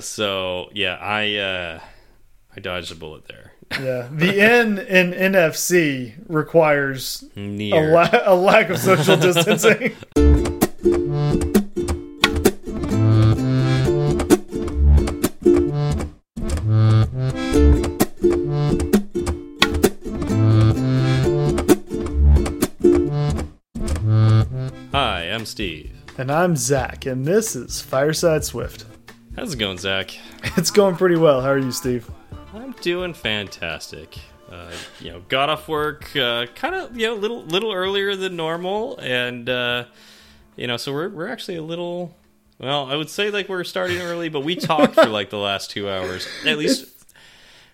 So yeah, I uh, I dodged a bullet there. Yeah, the N in NFC requires a, la a lack of social distancing. Hi, I'm Steve. and I'm Zach, and this is Fireside Swift. How's it going, Zach? It's going pretty well. How are you, Steve? I'm doing fantastic. Uh, you know, got off work uh, kind of you know little little earlier than normal, and uh, you know, so we're we're actually a little. Well, I would say like we're starting early, but we talked for like the last two hours. At least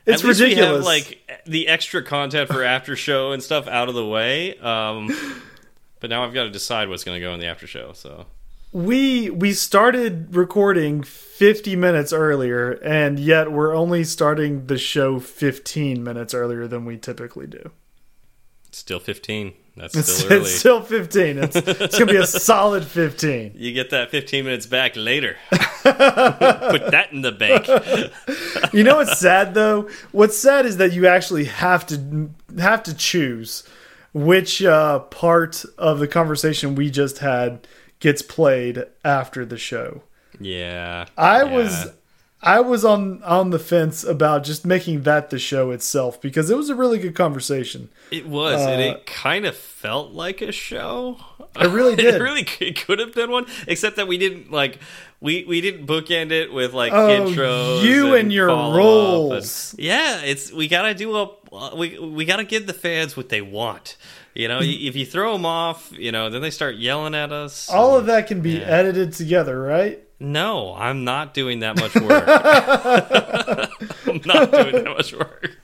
It's At least ridiculous. We have like the extra content for after show and stuff out of the way. Um, but now I've got to decide what's going to go in the after show. So we we started recording 50 minutes earlier, and yet we're only starting the show 15 minutes earlier than we typically do. it's still 15. That's It's, still early. it's still 15. It's, it's gonna be a solid 15. you get that 15 minutes back later. Put that in the bank. You know what's sad though? What's sad is that you actually have to have to choose which uh, part of the conversation we just had gets played after the show. Yeah. I yeah. was I was on on the fence about just making that the show itself because it was a really good conversation. It was, and uh, it kind of felt like a show. It really did. it really c- could have been one, except that we didn't like we we didn't bookend it with like Oh, intros. you and your roles. and- yeah, it's we gotta do a we we gotta give the fans what they want. You know, if you throw them off, you know, then they start yelling at us. All of that can be Yeah. edited together, right? No, I'm not doing that much work. I'm not doing that much work.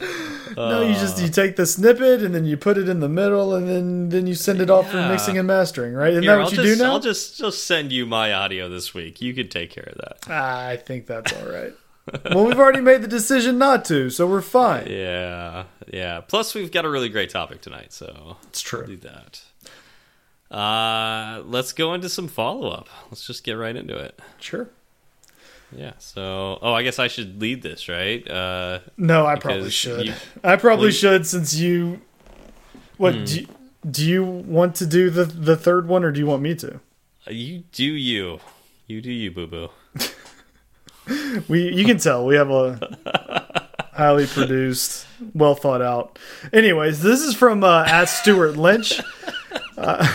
no, you just you take the snippet and then you put it in the middle and then then you send it off for mixing and mastering, right? Isn't Here, that what I'll you just, do now? I'll just just send you my audio this week. You can take care of that. Ah, I think that's all right. Well, we've already made the decision not to, so we're fine. Yeah, yeah. Plus, we've got a really great topic tonight, so It's true. do that. Uh, let's go into some follow up. Let's just get right into it. Sure. Yeah. So, oh, I guess I should lead this, right? Uh, No, I probably should. you- I probably well, should since you. What Hmm. do? You, do you want to do the the third one, or do you want me to? you do you, you do you, boo boo. We you can tell we have a highly produced, well thought out. Anyways, this is from uh, at Stuart Lynch. Uh,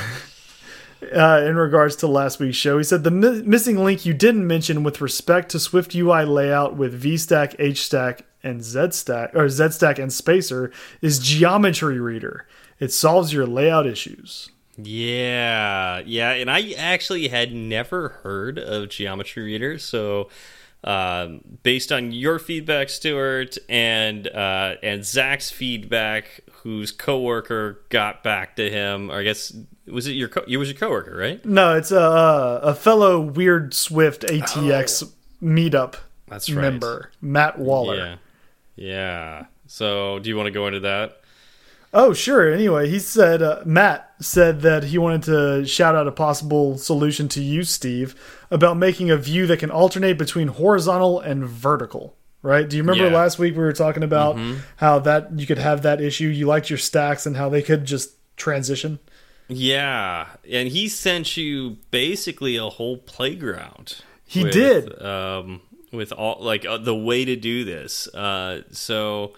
uh, in regards to last week's show, he said the mi missing link you didn't mention with respect to Swift UI layout with VStack, HStack, and ZStack or ZStack and Spacer is Geometry Reader. It solves your layout issues. Yeah, yeah, and I actually had never heard of Geometry Reader, so um, based on your feedback, Stuart, and uh, and Zach's feedback, whose coworker got back to him, or I guess was it your co you was your coworker, right? No, it's a a fellow Weird Swift ATX meetup That's right. member, Matt Waller. Yeah, yeah. So, do you want to go into that? Oh, sure. Anyway, he said uh, Matt said that he wanted to shout out a possible solution to you, Steve, about making a view that can alternate between horizontal and vertical. Right? Do you remember Yeah. Last week we were talking about how that you could have that issue? You liked your stacks and how they could just transition. Yeah, and he sent you basically a whole playground. He with, did. um, with all like uh, the way to do this. Uh, so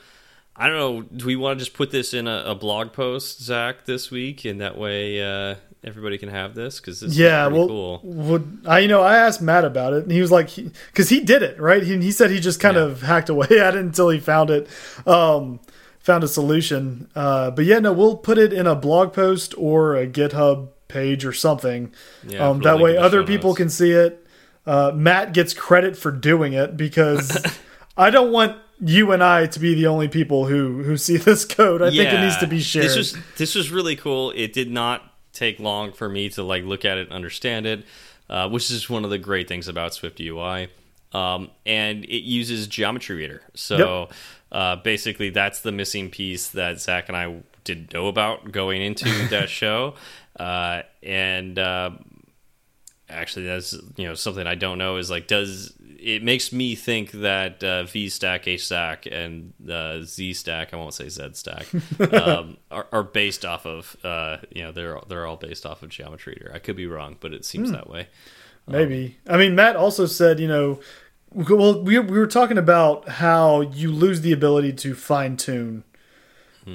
I don't know. Do we want to just put this in a, a blog post, Zach, this week, and that way uh, everybody can have this because this yeah, is pretty well, cool. would I? You know, I asked Matt about it, and he was like, because he, did it right. He, he said he just kind Yeah. of hacked away at it until he found it, um, found a solution. Uh, but yeah, no, we'll put it in a blog post or a GitHub page or something. Yeah, um, that way, other people notes. can see it. Uh, Matt gets credit for doing it because I don't want you and I to be the only people who who see this code. I think it needs to be shared. This was this was really cool. It did not take long for me to like look at it and understand it, uh, which is one of the great things about Swift UI. Um, and it uses Geometry Reader. So uh, basically, that's the missing piece that Zach and I didn't know about going into that show. Uh, and uh, actually that's you know something I don't know is like does it makes me think that uh, V stack, H stack, and uh, Z stack I won't say Z stack um, are, are, based off of uh, you know they're they're all based off of Geometry Reader. I could be wrong, but it seems hmm. that way. Maybe um, I mean Matt also said you know well we we were talking about how you lose the ability to fine tune mm.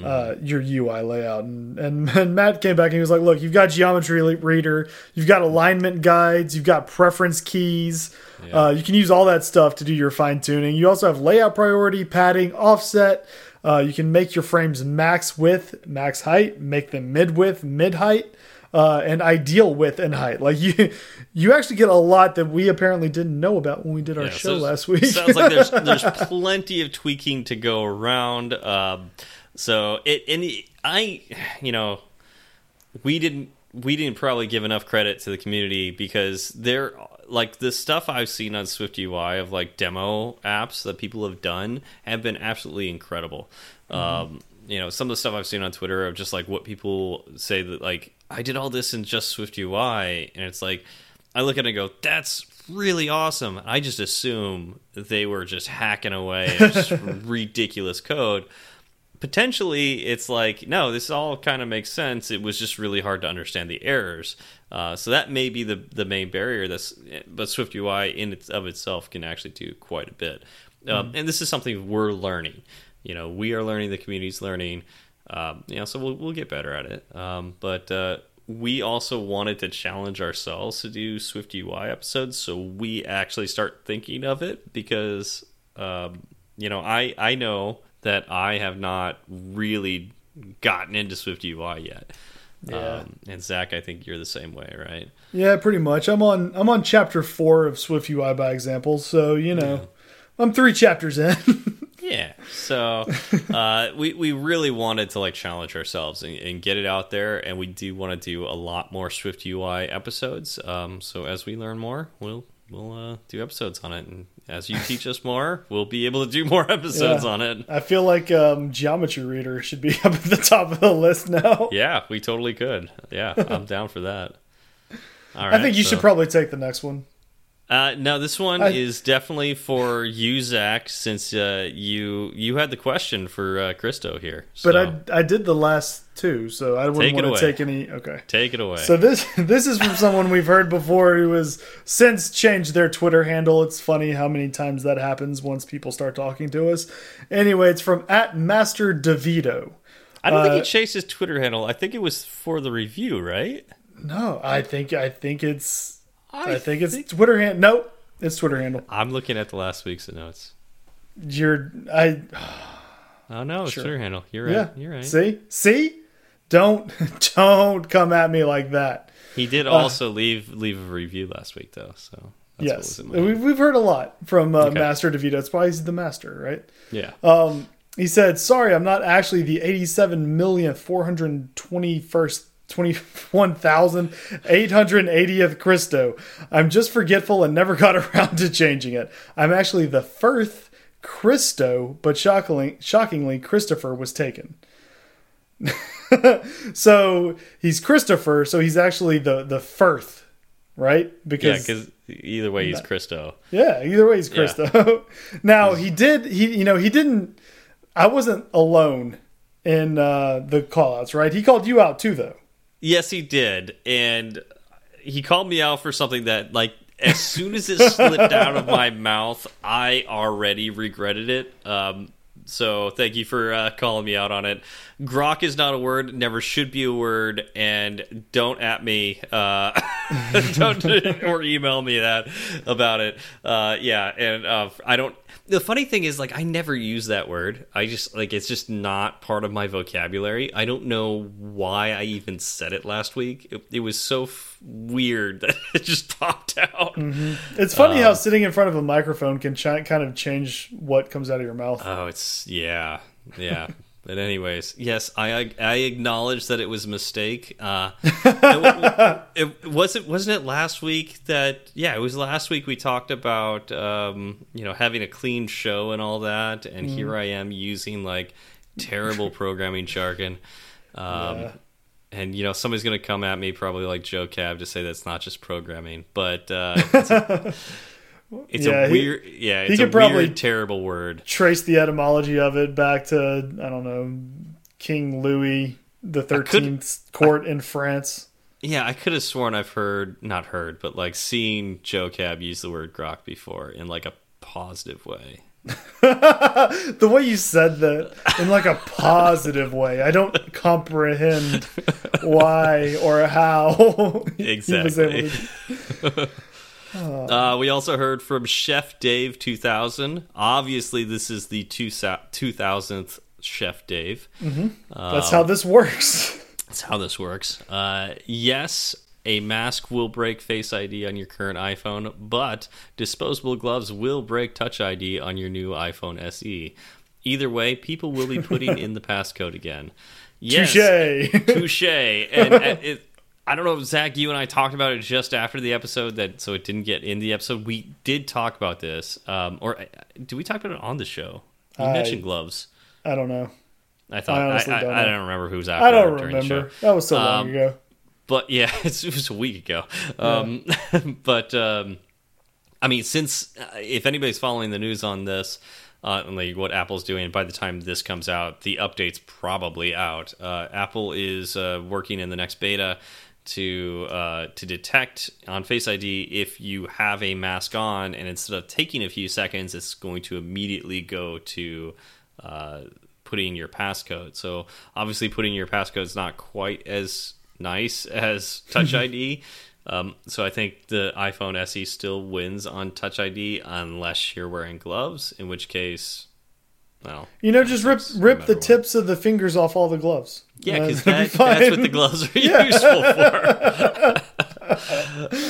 Uh, your UI layout. And, and, and Matt came back and he was like, "Look, you've got geometry reader, you've got alignment guides, you've got preference keys. Yeah. Uh, you can use all that stuff to do your fine tuning. You also have layout priority, padding, offset." Uh, you can make your frames max width, max height, make them mid width, mid height, uh, and ideal width and height. Like you, you actually get a lot that we apparently didn't know about when we did our yeah, show so last week. sounds like there's there's plenty of tweaking to go around. Um, so it and I, you know, we didn't we didn't probably give enough credit to the community because they're like the stuff I've seen on Swift UI of like demo apps that people have done have been absolutely incredible. Mm -hmm. um, you know, some of the stuff I've seen on Twitter of just like what people say that like I did all this in just Swift UI, and it's like I look at it and go, that's really awesome. I just assume they were just hacking away just ridiculous code potentially it's like no this all kind of makes sense. It was just really hard to understand the errors. Uh, so that may be the the main barrier that's but swift ui in its of itself can actually do quite a bit. Um, mm. and this is something we're learning. You know we are learning the community's learning. Um, you know so we'll, we'll get better at it. Um, but uh, we also wanted to challenge ourselves to do swift ui episodes so we actually start thinking of it because um, you know i i know that I have not really gotten into Swift UI yet. Yeah. Um, and Zach, I think you're the same way, right? Yeah, pretty much. I'm on I'm on chapter four of Swift UI by example, so you know, yeah. I'm three chapters in. yeah. So uh, we we really wanted to like challenge ourselves and, and, get it out there, and we do want to do a lot more Swift UI episodes. Um, so as we learn more, we'll we'll uh, do episodes on it and as you teach us more, we'll be able to do more episodes yeah. on it. I feel like um, Geometry Reader should be up at the top of the list now. Yeah, we totally could. Yeah, I'm down for that. All right, I think you so. should probably take the next one. Uh, no, this one I, is definitely for you, Zach, since uh, you you had the question for uh, Christo here. So. But I I did the last two, so I wouldn't want to take any. Okay, take it away. So this this is from someone we've heard before who has since changed their Twitter handle. It's funny how many times that happens once people start talking to us. Anyway, it's from at Master Devito. I don't think he uh, changed his Twitter handle. I think it was for the review, right? No, I think I think it's I, I think, think it's Twitter handle. Nope, it's Twitter handle. I'm looking at the last week's notes. You're I. Oh no, it's sure. Twitter handle. You're right. Yeah. You're right. See, see, don't don't come at me like that. He did uh, also uh, leave leave a review last week though, so. yes, we've we've hered a lot from uh, okay. Master DeVito. It's why he's the master, right? Yeah. Um, he said, "Sorry, I'm not actually the 87 millionth 421st 21,880th Christo. I'm just forgetful and never got around to changing it. I'm actually the first Christo, but shockingly, shockingly Christopher was taken. so he's Christopher, so he's actually the the first, right? Because yeah, because either way he's Christo. Yeah, either way he's Christo. Yeah. now he did he you know he didn't. I wasn't alone in uh, the callouts, right? He called you out too, though. Yes, he did, and he called me out for something that, like, as soon as it slipped out of my mouth, I already regretted it. Um, so thank you for uh, calling me out on it. Grok is not a word, never should be a word, and don't at me, uh, don't or email me that about it. Uh, yeah, and uh, I don't the funny thing is like I never use that word. I just like it's just not part of my vocabulary. I don't know why I even said it last week. It, it was so weird that it just popped out. Mm -hmm. It's funny um, how sitting in front of a microphone can kind of change what comes out of your mouth. Oh, it's yeah. Yeah. But anyways, yes, I I acknowledge that it was a mistake. Uh, it, it, was it wasn't it last week that yeah it was last week we talked about um, you know having a clean show and all that, and mm. here I am using like terrible programming jargon. Um, yeah. and you know somebody's gonna come at me probably like Joe Cab to say that's not just programming, but uh, it's a, Yeah, a he- weird, yeah, it's could a probably- weird, terrible word. Trace the etymology of it back to I don't know King Louis the Thirteenth court in France. Yeah, I could have sworn I've heard, not heard, but like seen Joe Cab use the word grok before in like a positive way. the way you said that in like a positive way, I don't comprehend why or how he was Exactly. Uh, we also heard from Chef Dave 2000. Obviously, this is the two 2000th Chef Dave. That's how this works. That's how this works. Uh, yes, a mask will break Face ID on your current iPhone, but disposable gloves will break Touch ID on your new iPhone SE. Either way, people will be putting in the passcode again. Yes, Touche. touche. And uh, it, I don't know if Zach, you and I talked about it just after the episode, that so it didn't get in the episode. We did talk about this, um, or uh, did we talk about it on the show? You I- mentioned gloves. I don't know. I thought I I, honestly I, don't I don't remember who's after I don't remember. That was so long Um, ago. But yeah, it was a week ago. Um, but um, I mean, since uh, if anybody's following the news on this, uh, and like what Apple's doing, by the time this comes out, the update's probably out. Uh, Apple is uh, working in the next beta to uh, to detect on Face ID if you have a mask on, and instead of taking a few seconds, it's going to immediately go to uh, putting your passcode. So obviously, putting your passcode is not quite as nice as Touch ID. Um, so I think the iPhone SE still wins on Touch ID unless you're wearing gloves, in which case, well, You know, just rip rip the what. tips of the fingers off all the gloves. Yeah, because that, that's what the gloves are useful for.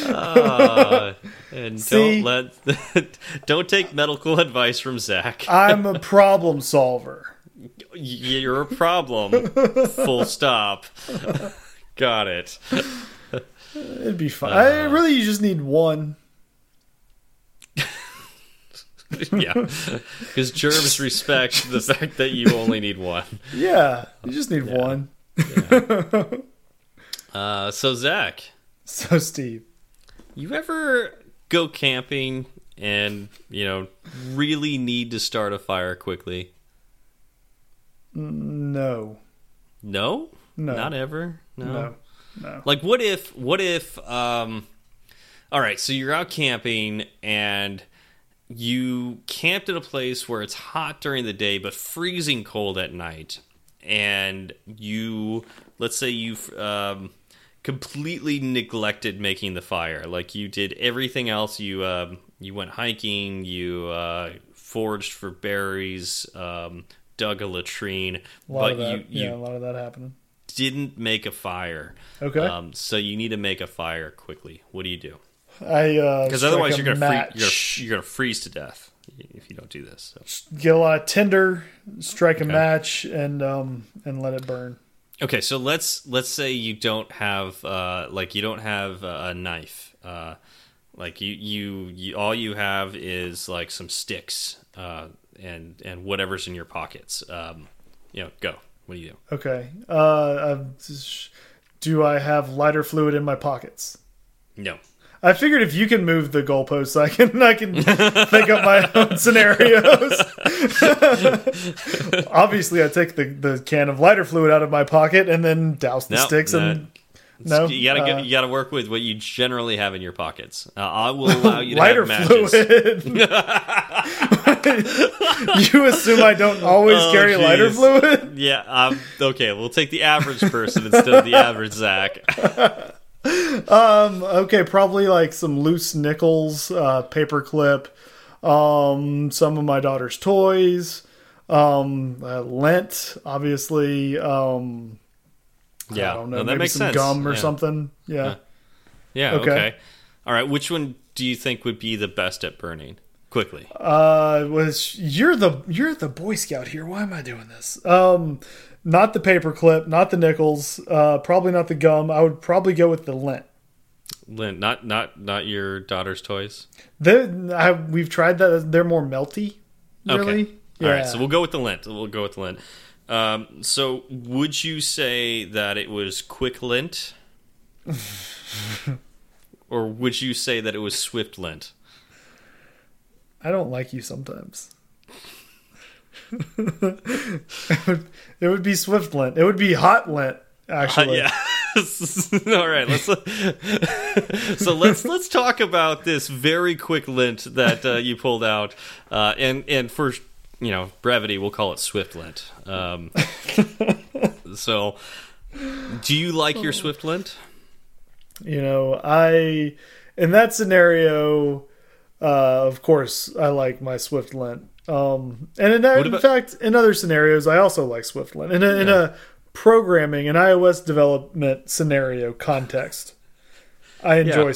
Uh, and See? don't let don't take medical advice from Zach. I'm a problem solver. You're a problem. Full stop. Got it. It'd be fine. Uh. I, really, you just need one. yeah, because germs respect the fact that you only need one. Yeah, you just need one. Uh, so Zach, So, Steve, you ever go camping and you know really need to start a fire quickly? no, No, No. not ever. no, no. Like what if what if um all right, so you're out camping and you camped at a place where it's hot during the day but freezing cold at night and you let's say you've um completely neglected making the fire like you did everything else you um you went hiking you uh foraged for berries um dug a latrine A but that. you you yeah, a lot of that happening. didn't make a fire. Okay. Um, so you need to make a fire quickly. What do you do? I uh, Because strike otherwise you're gonna free, you're, you're gonna freeze to death if you don't do this. So. get a lot of tinder, strike a match, and um and let it burn. Okay, so let's let's say you don't have uh, like you don't have a knife. Uh, like you, you you all you have is like some sticks uh, and and whatever's in your pockets. Um, you know, go. What do you do? Okay. Uh, do I have lighter fluid in my pockets? No. I figured if you can move the goalposts, I can I can think up my own scenarios. Obviously, I take the, the can of lighter fluid out of my pocket and then douse the No, sticks and no. you gotta uh, go, you gotta work with what you generally have in your pockets. Uh, I will allow you to lighter have matches. fluid. you assume I don't always Oh, carry lighter fluid? Yeah, um, okay. We'll take the average person instead of the average Zach. Um, okay, probably like some loose nickels, uh, paperclip, um, some of my daughter's toys, um, uh, lint, obviously. Um, Yeah, I don't know, no, that maybe makes some sense. gum or Yeah. something. Yeah. Yeah. Okay. Okay. All right. Which one do you think would be the best at burning quickly? Uh, was you're the you're the Boy Scout here? Why am I doing this? Um, not the paperclip, not the nickels, uh, probably not the gum. I would probably go with the lint. Lint, not not not your daughter's toys. I, we've tried that. They're more melty. Really? Okay. All right. So we'll go with the lint. We'll go with the lint. Um, so, would you say that it was quick lint, or would you say that it was swift lint? I don't like you sometimes. It, would, it would be swift lint. It would be hot lint. Actually, Uh, yeah. All right. Let's so let's let's talk about this very quick lint that uh, you pulled out, uh, and and for you know brevity, we'll call it swift lint. Um, so, do you like your swift lint? You know, I in that scenario, uh, of course, I like my swift lint. Um, and in, that, in about- fact, in other scenarios, I also like swift lint. In a, in a programming and iOS development scenario context, I enjoy Yeah.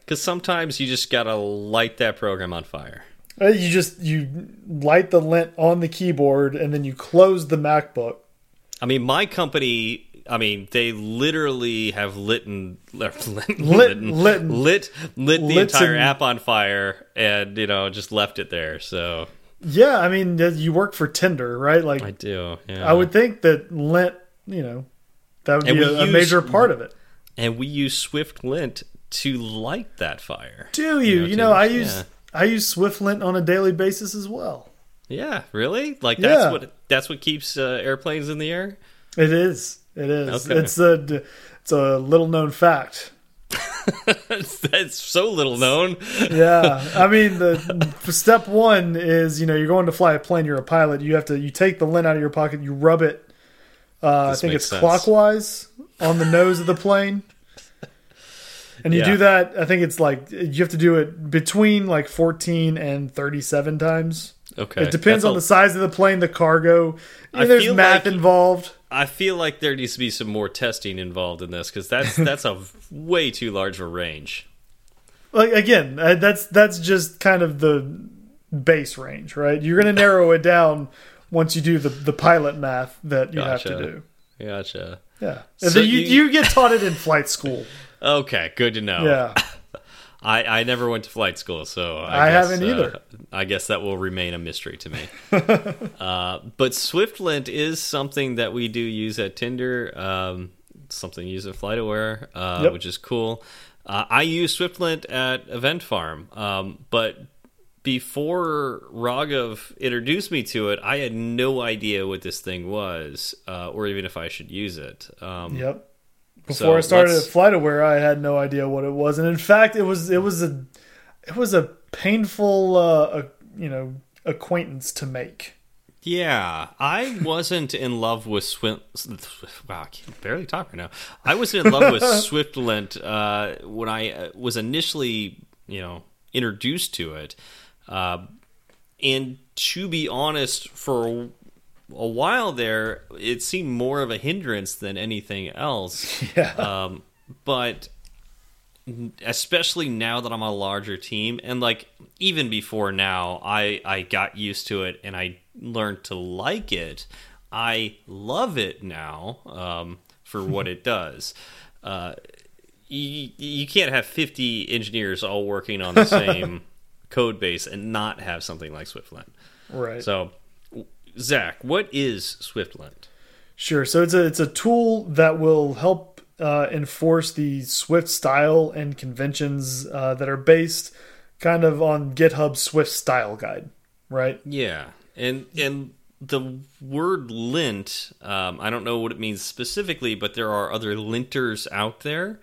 Because sometimes you just gotta light that program on fire. Uh, You just you light the lint on the keyboard and then you close the MacBook. I mean, my company. I mean, they literally have lit and lit lit Lit- lit lit- lit, the entire and- app on fire, and you know just left it there. So Yeah, I mean, you work for Tinder, right? Like, I I, do. Yeah. would think that lint, you know, that would And be a, a major part of it. and we use Swift Lint to light that fire. Do you? know, You know, I use yeah. I use SwiftLint on a daily basis as well. Yeah, really? Like that's Yeah. what that's what keeps uh, airplanes in the air. It is. It is. Okay. It's a it's a little known fact. that's so little known. Yeah, I mean the step one is you know you're going to fly a plane. You're a pilot. You have to you take the lint out of your pocket. You rub it. Uh, I think it's sense. clockwise on the nose of the plane. And you Yeah. do that. I think it's like you have to do it between like 14 and 37 times. Okay, It depends That's on the size of the plane, the cargo. I there's math like- involved. I feel like there needs to be some more testing involved in this because that's that's a way too large of a range. Like again, uh, that's that's just kind of the base range, right? You're going to narrow it down once you do the the pilot math that you have to do. Gotcha. Yeah, So And then you, you- you get taught it in flight school. Okay, good to know. Yeah, I, I never went to flight school, so I, I guess, haven't either. uh, I guess that will remain a mystery to me. uh, but SwiftLint is something that we do use at Tinder. Um, something used at FlightAware, uh, Yep. which is cool. Uh, I use SwiftLint at Event Farm, um, but before Raghav introduced me to it, I had no idea what this thing was, uh, or even if I should use it. Um, yep. So Before I started at FlightAware, I had no idea what it was, and in fact, it was it was a it was a painful uh, uh, you know acquaintance to make. Yeah, I wasn't in love with Swift. Wow, I can barely talk right now. I wasn't in love with SwiftLint uh, when I uh, was initially, you know, introduced to it. Uh, and to be honest, for a while there, it seemed more of a hindrance than anything else. Yeah. Um, but especially now that I'm a larger team, and like even before now, I I got used to it and I learned to like it. I love it now um, for what it does. Uh, you, you can't have 50 engineers all working on the same code base and not have something like SwiftLint. Right. So, Zach, what is SwiftLint? Sure. So it's a it's a tool that will help uh, enforce the Swift style and conventions uh, that are based kind of on GitHub's Swift style guide, right? Yeah, and and the word lint, um, I don't know what it means specifically, but there are other linters out there,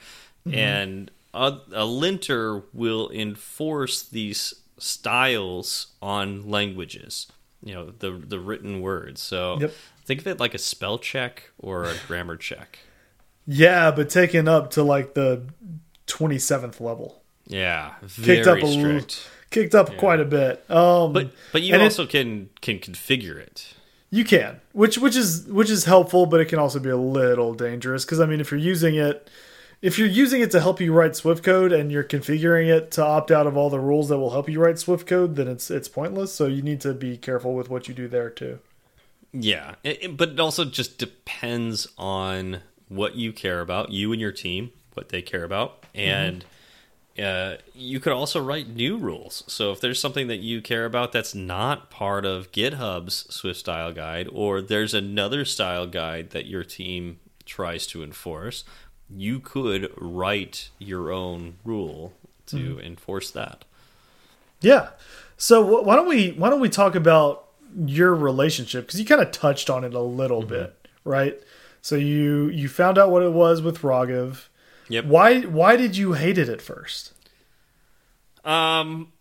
and a, a linter will enforce these styles on languages. You know, the the written words. So Yep. think of it like a spell check or a grammar check. Yeah, but taken up to like the twenty seventh level, Yeah, kicked very up a strict. kicked up quite a bit. Um, But but you and it- also can can configure it. You can, which which is which is helpful, but it can also be a little dangerous because I mean, if you're using it, if you're using it to help you write Swift code and you're configuring it to opt out of all the rules that will help you write Swift code, then it's it's pointless. So you need to be careful with what you do there too. Yeah, it, it- but it also just depends on what you care about, you and your team, what they care about, and uh, you could also write new rules. So if there's something that you care about that's not part of GitHub's Swift style guide, or there's another style guide that your team tries to enforce, you could write your own rule to mm -hmm. enforce that. Yeah. So why don't we why don't we talk about your relationship because you kind of touched on it a little mm -hmm. bit, right? So you you found out what it was with Raghav. Yep. Why why did you hate it at first? Um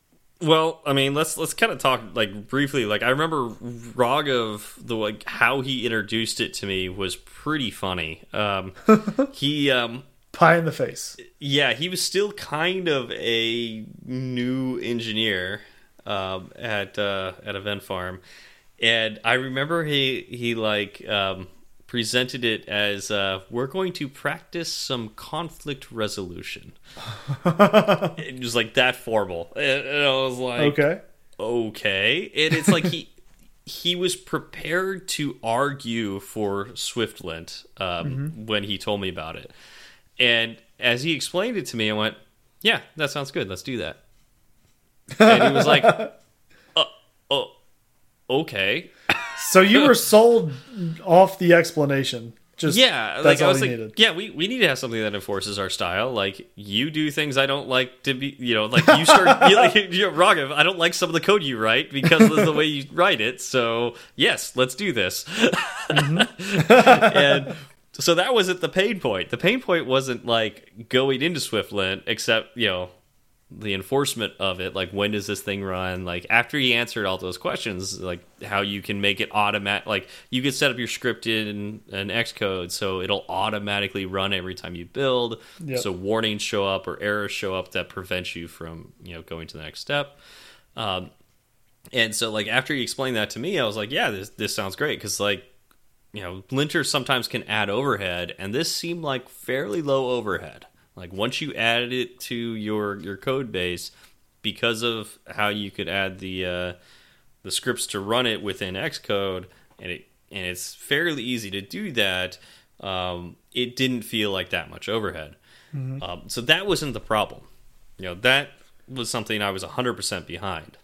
well, I mean, let's let's kind of talk like briefly. Like I remember Raghav, the like how he introduced it to me was pretty funny. Um he um pie in the face. Yeah, he was still kind of a new engineer um, at uh, at Event Farm, and I remember he he like um, presented it as uh, we're going to practice some conflict resolution. it was like that formal, and, and I was like, okay, okay, and it's like he. he was prepared to argue for Swiftlint um, mm -hmm. when he told me about it. And as he explained it to me, I went, "Yeah, that sounds good. Let's do that." And he was like, uh, "Oh, okay." So you were sold off the explanation. Just yeah, like I was like, needed. yeah, we, we need to have something that enforces our style. Like you do things I don't like to be, you know, like you start, you, like, you know, Raghav, I don't like some of the code you write because of the way you write it. So yes, let's do this. Mm -hmm. and so that wasn't the pain point. The pain point wasn't like going into Swiftlint, except you know the enforcement of it. Like when does this thing run? Like after he answered all those questions, like how you can make it automatic. Like you could set up your script in an Xcode so it'll automatically run every time you build. Yep. So warnings show up or errors show up that prevent you from you know going to the next step. Um, and so like after he explained that to me, I was like, yeah, this this sounds great because like you know, linters sometimes can add overhead, and this seemed like fairly low overhead. Like once you added it to your your code base, because of how you could add the uh, the scripts to run it within Xcode, and it and it's fairly easy to do that. Um, it didn't feel like that much overhead, mm -hmm. um, so that wasn't the problem. You know, that was something I was 100% behind.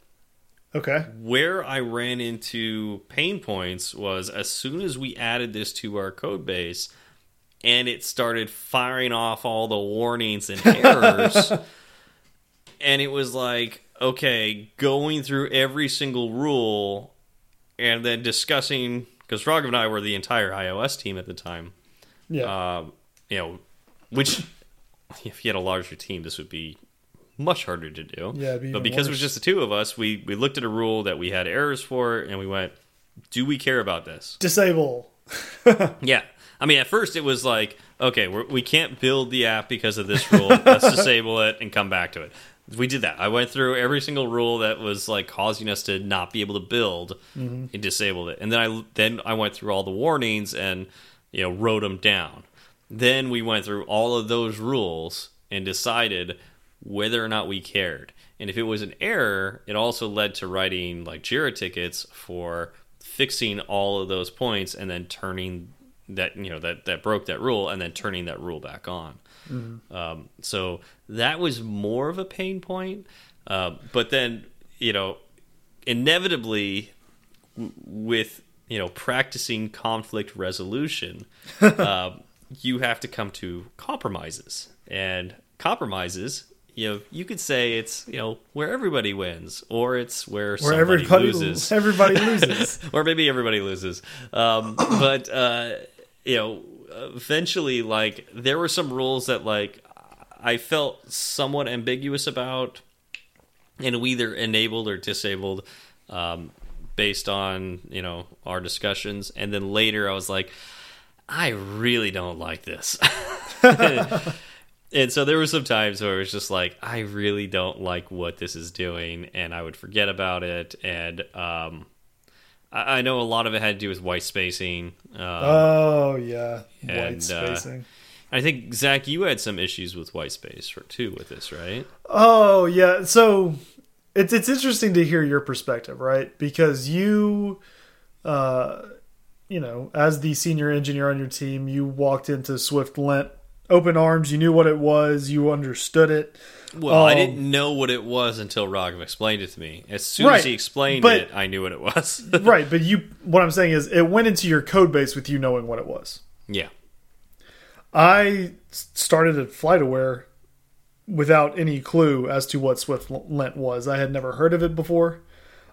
Okay. Where I ran into pain points was as soon as we added this to our code base and it started firing off all the warnings and errors. and it was like, okay, going through every single rule and then discussing because Raghav and I were the entire iOS team at the time. Yeah. Uh, you know, which if you had a larger team, this would be much harder to do. Yeah, but because worse. it was just the two of us, we we looked at a rule that we had errors for, and we went, "Do we care about this?" Disable. yeah, I mean, at first it was like, okay, we're, we can not build the app because of this rule. Let's disable it and come back to it. We did that. I went through every single rule that was like causing us to not be able to build mm -hmm. and disabled it. And then I then I went through all the warnings and you know wrote them down. Then we went through all of those rules and decided whether or not we cared. And if it was an error, it also led to writing like Jira tickets for fixing all of those points and then turning that you know that that broke that rule and then turning that rule back on. Mm -hmm. um, so that was more of a pain point. Uh, but then you know, inevitably, with you know practicing conflict resolution, uh, you have to come to compromises and compromises you know, you could say it's you know where everybody wins, or it's where, where everybody loses. Everybody loses, or maybe everybody loses. Um, but uh, you know, eventually, like there were some rules that like I felt somewhat ambiguous about, and we either enabled or disabled um, based on you know our discussions. And then later, I was like, I really don't like this. and so there were some times where it was just like I really don't like what this is doing, and I would forget about it. And um, I, I, know a lot of it had to do with white spacing. Um, oh yeah, white and, uh, spacing. Uh, I think Zach, you had some issues with white space for, too with this, right? Oh yeah, so it's it's interesting to hear your perspective, right? Because you, uh, you know, as the senior engineer on your team, you walked into SwiftLint open arms. You knew what it was. You understood it. Well, I Um, didn't know what it was until Raghav explained it to me. As soon Right, as he explained but- it, I knew what it was. right, but you what I'm saying is it went into your code base with you knowing what it was. yeah. I started at FlightAware without any clue as to what SwiftLint was. I had never heard of it before.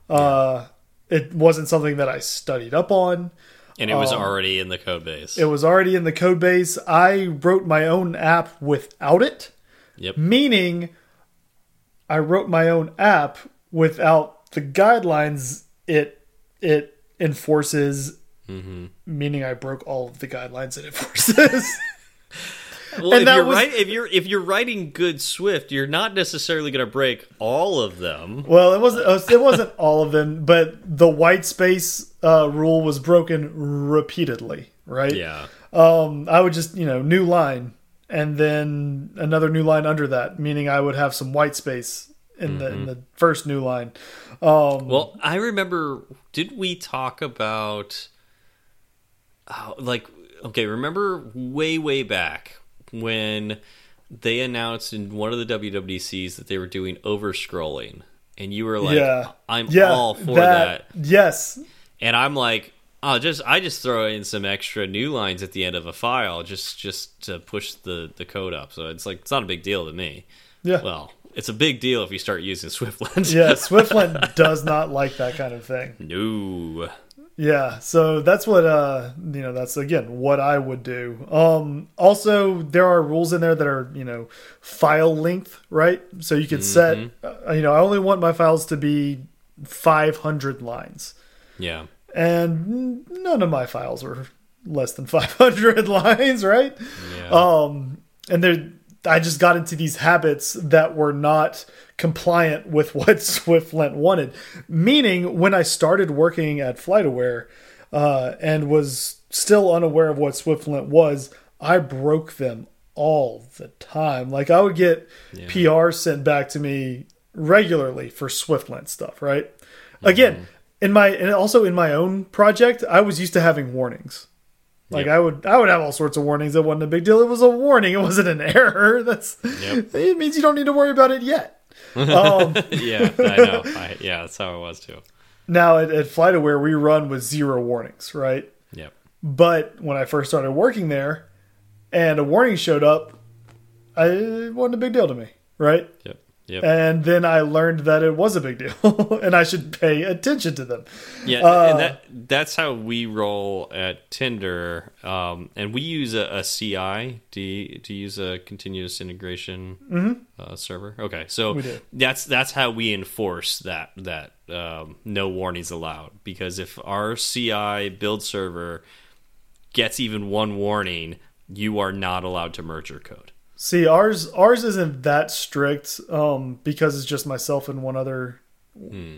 Uh, it wasn't something that I studied up on. And it was Um, already in the code base. It was already in the code base. I wrote my own app without it, yep. meaning I wrote my own app without the guidelines it it enforces. Meaning, I broke all of the guidelines it enforces. Well, And if that you're was- right, if you're if you're writing good Swift, you're not necessarily going to break all of them. Well, it wasn't. It wasn't all of them, but the white space uh, rule was broken repeatedly. Right? Yeah. Um, I would just, you know, new line, and then another new line under that, meaning I would have some white space in the in the first new line. Um, Well, I remember. Did we talk about? Oh, like, okay, remember way way back when they announced in one of the WWDCs that they were doing over scrolling, and you were like, yeah, "I'm yeah, all for that. Yes, and I'm like. Oh, just I just throw in some extra new lines at the end of a file just just to push the the code up. So it's like it's not a big deal to me. yeah, Well, it's a big deal if you start using SwiftLint. yeah. SwiftLint does not like that kind of thing. no. Yeah, so that's what uh you know that's again what I would do. Um also there are rules in there that are, you know, file length, right? So you could set uh, you know, I only want my files to be 500 lines. Yeah. And none of my files were less than 500 lines, right? Yeah. Um and there I just got into these habits that were not compliant with what SwiftLint wanted. Meaning, when I started working at FlightAware uh, and was still unaware of what SwiftLint was, I broke them all the time. Like I would get PR sent back to me regularly for SwiftLint stuff. Right? Again, in my and also in my own project, I was used to having warnings. Like Yep. I would, I would have all sorts of warnings. It wasn't a big deal. It was a warning. It wasn't an error. That's Yep. it means you don't need to worry about it yet. um, yeah, I know. I, yeah, that's how it was too. now at, at FlightAware, we run with zero warnings, right? Yep. But when I first started working there, and a warning showed up, I, it wasn't a big deal to me, right? Yep. Yep. And then I learned that it was a big deal, and I should pay attention to them. Yeah, Uh, and that that's how we roll at Tinder. Um, and we use a, a CI. to you use a continuous integration uh, server? Okay, so that's that's how we enforce that that um, no warnings allowed. Because if our CI build server gets even one warning, you are not allowed to merge your code. See, ours ours isn't that strict um, because it's just myself and one other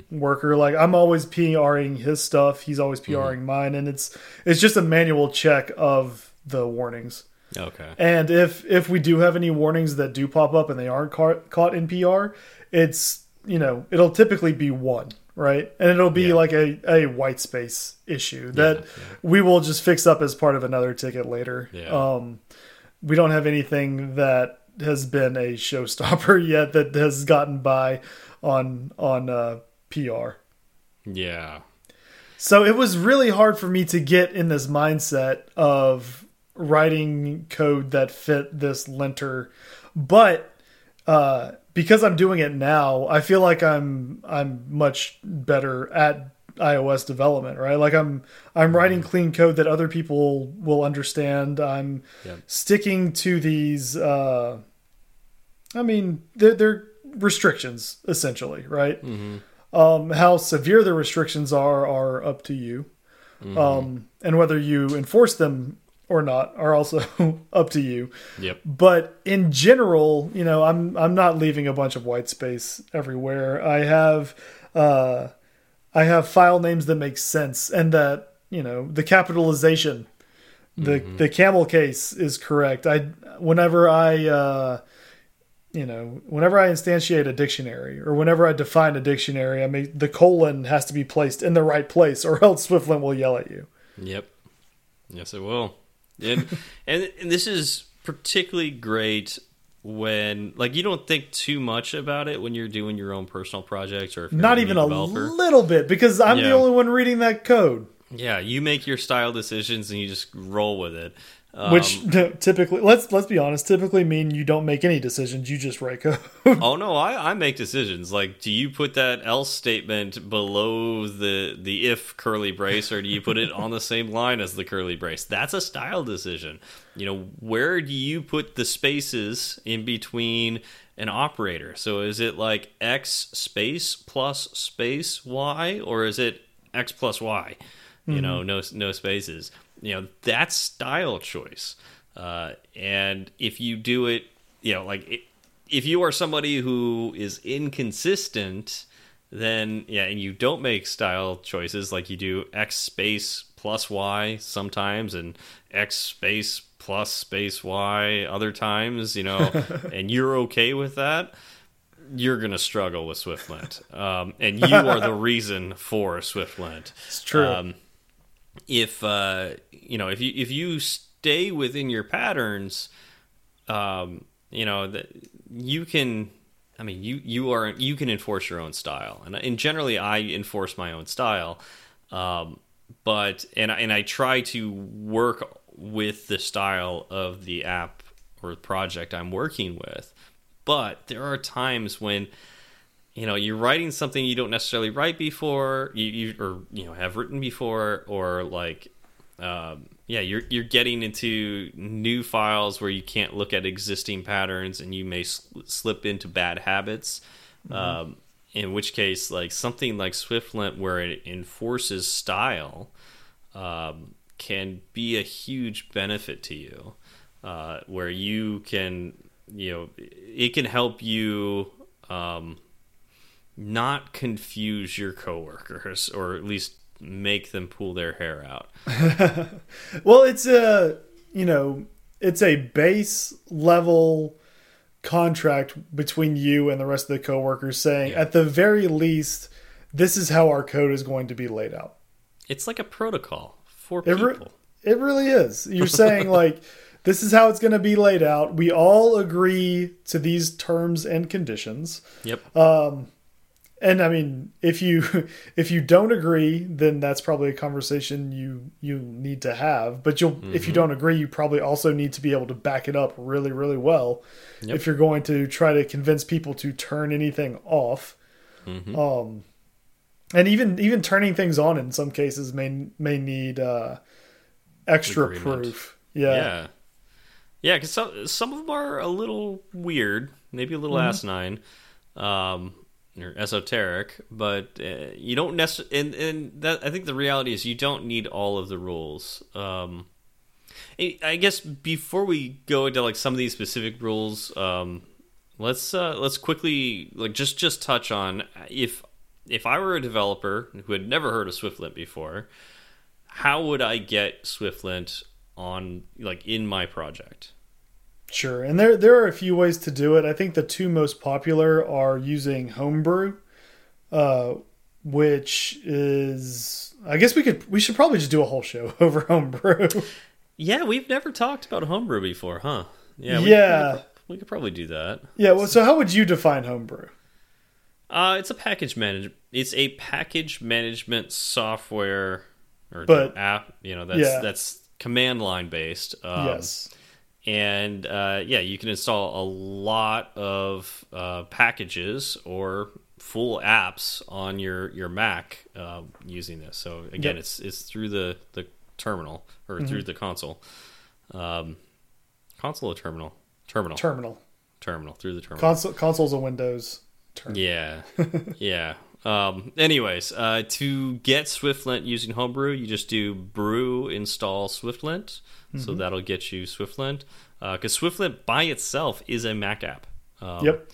worker. Like I'm always PRing his stuff, he's always PRing mine, and it's it's just a manual check of the warnings. Okay. And if if we do have any warnings that do pop up and they aren't caught caught in PR, it's you know it'll typically be one right, and it'll be Yeah. like a a white space issue that we will just fix up as part of another ticket later. Yeah. Um, we don't have anything that has been a showstopper yet that has gotten by on on uh, PR. Yeah. So it was really hard for me to get in this mindset of writing code that fit this linter, but uh, because I'm doing it now, I feel like I'm I'm much better at iOS development, right? Like I'm I'm writing clean code that other people will understand. I'm Yep. sticking to these. Uh, I mean, they're, they're restrictions essentially, right? Um, how severe the restrictions are are up to you, um, and whether you enforce them or not are also up to you. Yep. But in general, you know, I'm I'm not leaving a bunch of white space everywhere. I have uh, I have file names that make sense and that you know the capitalization, the the camel case is correct. I whenever I uh, you know whenever I instantiate a dictionary or whenever I define a dictionary, I mean the colon has to be placed in the right place, or else SwiftLint will yell at you. Yep. Yes, it will. And, and and this is particularly great when like you don't think too much about it when you're doing your own personal projects or if Not even a little bit because I'm the only one reading that code. Yeah, you make your style decisions and you just roll with it. Um, Which typically, let's let's be honest, typically mean you don't make any decisions. You just write code. oh no, I, I make decisions. Like, do you put that else statement below the the if curly brace, or do you put it on the same line as the curly brace? That's a style decision. You know, where do you put the spaces in between an operator? So is it like x space plus space y, or is it x plus y? You know, no no spaces. You know, that's style choice. Uh, and if you do it, you know, like it, if you are somebody who is inconsistent, then yeah, and you don't make style choices like you do x space plus y sometimes and x space plus space y other times, you know, and you're okay with that, you're gonna struggle with SwiftLint, um, and you are the reason for SwiftLint. It's true. Um, if uh, you know, if you if you stay within your patterns, um, you know that you can. I mean, you you are you can enforce your own style, and and generally I enforce my own style, um, but and I- and I try to work with the style of the app or project I'm working with, but there are times when you know you're writing something you don't necessarily write before you, you or you know have written before or like um, yeah you're you're getting into new files where you can't look at existing patterns and you may sl slip into bad habits. Um, in which case like something like SwiftLint, where it enforces style um, can be a huge benefit to you uh, where you can you know it can help you um, not confuse your coworkers or at least make them pull their hair out. Well, it's a you know it's a base level contract between you and the rest of the coworkers saying Yeah. at the very least this is how our code is going to be laid out. It's like a protocol for It, people. it really is. You're saying like this is how it's going to be laid out. We all agree to these terms and conditions. Yep. Um, And I mean, if you if you don't agree, then that's probably a conversation you you need to have. But you'll if Mm-hmm. you don't agree, you probably also need to be able to back it up really really well. Yep. If you're going to try to convince people to turn anything off, Mm-hmm. um, and even even turning things on in some cases may may need uh, extra Agreement. proof. Yeah. yeah. Yeah, because some, some of them are a little weird, maybe a little Mm-hmm. asinine, um, or esoteric, but uh, you don't necessarily. And, and that I think the reality is you don't need all of the rules. Um, I guess before we go into like some of these specific rules, um, let's uh, let's quickly like just just touch on if if I were a developer who had never heard of SwiftLint before, how would I get SwiftLint on like in my project? Sure, and there there are a few ways to do it. I think the two most popular are using Homebrew, uh, which is I guess we could we should probably just do a whole show over Homebrew. Yeah, we've never talked about Homebrew before, huh? Yeah, we, Yeah. Could, we could probably do that. yeah, well, so how would you define Homebrew? Uh, it's a package manage. It's a package management software or But- app. You know, that's Yeah. that's command line based. Um, yes, and uh, yeah, you can install a lot of uh, packages or full apps on your your Mac uh, using this. So again, Yep. it's it's through the the terminal or through the console, um, console or terminal, terminal, terminal terminal through the terminal. console consoles and Windows. Terminal. Yeah, yeah. Um, anyways, uh, to get SwiftLint using Homebrew, you just do brew install SwiftLint. So that'll get you SwiftLint. Because SwiftLint by itself is a Mac app. Um, Yep.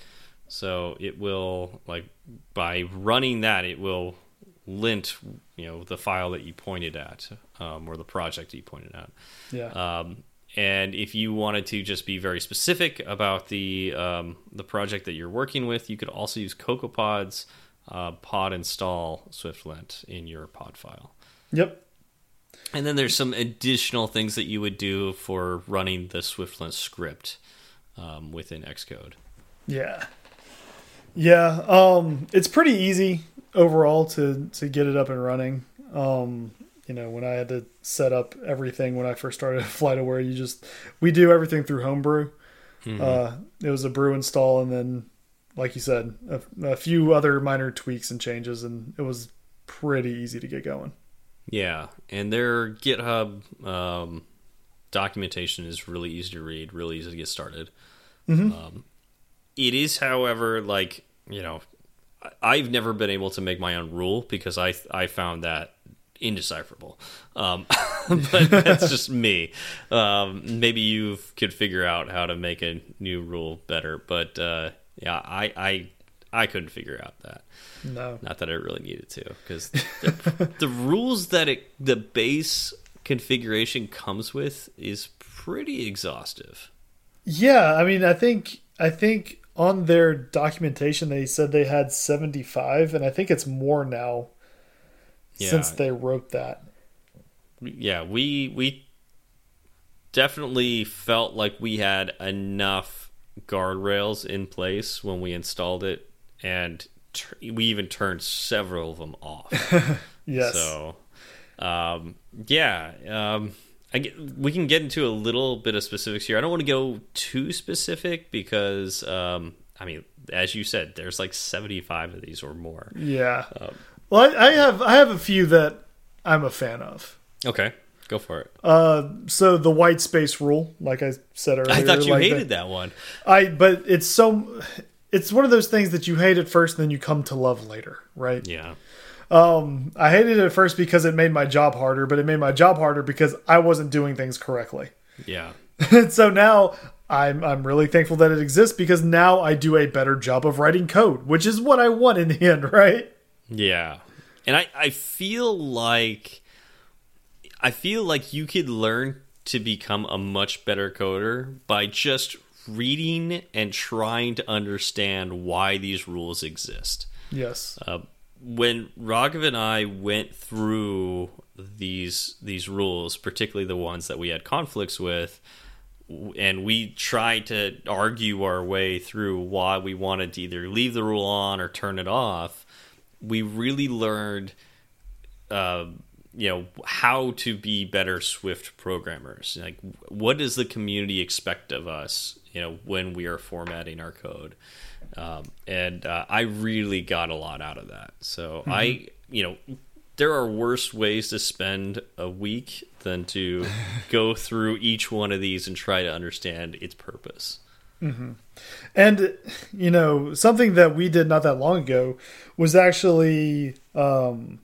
So it will, like, by running that, it will lint, you know, the file that you pointed at um, or the project that you pointed at. Yeah. Um, and if you wanted to just be very specific about the um, the project that you're working with, you could also use CocoaPods uh, pod install SwiftLint in your pod file. yep. And then there's some additional things that you would do for running the SwiftLint script. um, within Xcode. Yeah. Yeah, um, it's pretty easy overall to to get it up and running. Um, you know, when I had to set up everything when I first started FlightAware, you just we do everything through Homebrew. Mhm. Uh, it was a brew install, and then, like you said, a, a few other minor tweaks and changes, and it was pretty easy to get going. Yeah, and their GitHub um, documentation is really easy to read, really easy to get started. Um, it is, however, like you know, I've never been able to make my own rule because I I found that indecipherable. Um, but that's just me. Um, maybe you could figure out how to make a new rule better, but uh, yeah, I I I couldn't figure out that. No, Not that I really needed to, because the, the rules that it the base configuration comes with is pretty exhaustive. yeah, I mean, I think I think on their documentation they said they had seventy five, and I think it's more now Yeah. since they wrote that. Yeah, we we definitely felt like we had enough guardrails in place when we installed it, and we even turned several of them off. Yes. So, um, yeah, um, I get, we can get into a little bit of specifics here. I don't want to go too specific because, um, I mean, as you said, there's like 75 of these or more. Yeah. Um, Well, I, I have I have a few that I'm a fan of. Okay, go for it. Uh, so the white space rule, like I said earlier, I thought you like hated the- that one. I but it's so it's one of those things that you hate at first, and then you come to love later, right? Yeah. I hated it at first because it made my job harder, but it made my job harder because I wasn't doing things correctly. Yeah. and so now I'm I'm really thankful that it exists because now I do a better job of writing code, which is what I want in the end, right? Yeah. And I, I feel like I feel like you could learn to become a much better coder by just reading and trying to understand why these rules exist. Yes. Uh, when Raghav and I went through these these rules, particularly the ones that we had conflicts with, and we tried to argue our way through why we wanted to either leave the rule on or turn it off, we really learned, uh, you know, how to be better Swift programmers. Like, what does the community expect of us? You know, when we are formatting our code um, and uh, I really got a lot out of that. So I, you know, there are worse ways to spend a week than to go through each one of these and try to understand its purpose. And you know, something that we did not that long ago was actually um,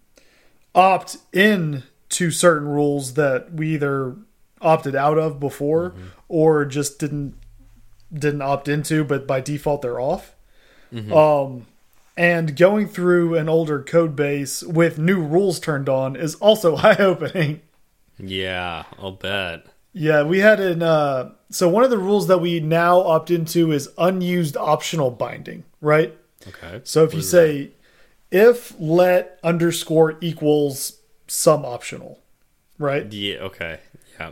opt in to certain rules that we either opted out of before or just didn't didn't opt into, but by default they're off. Um, and going through an older code base with new rules turned on is also eye opening. Yeah, I'll bet. Yeah, we had an uh so one of the rules that we now opt into is unused optional binding, right? Okay. So if What you say if let underscore equals some optional, right? yeah, okay, yeah,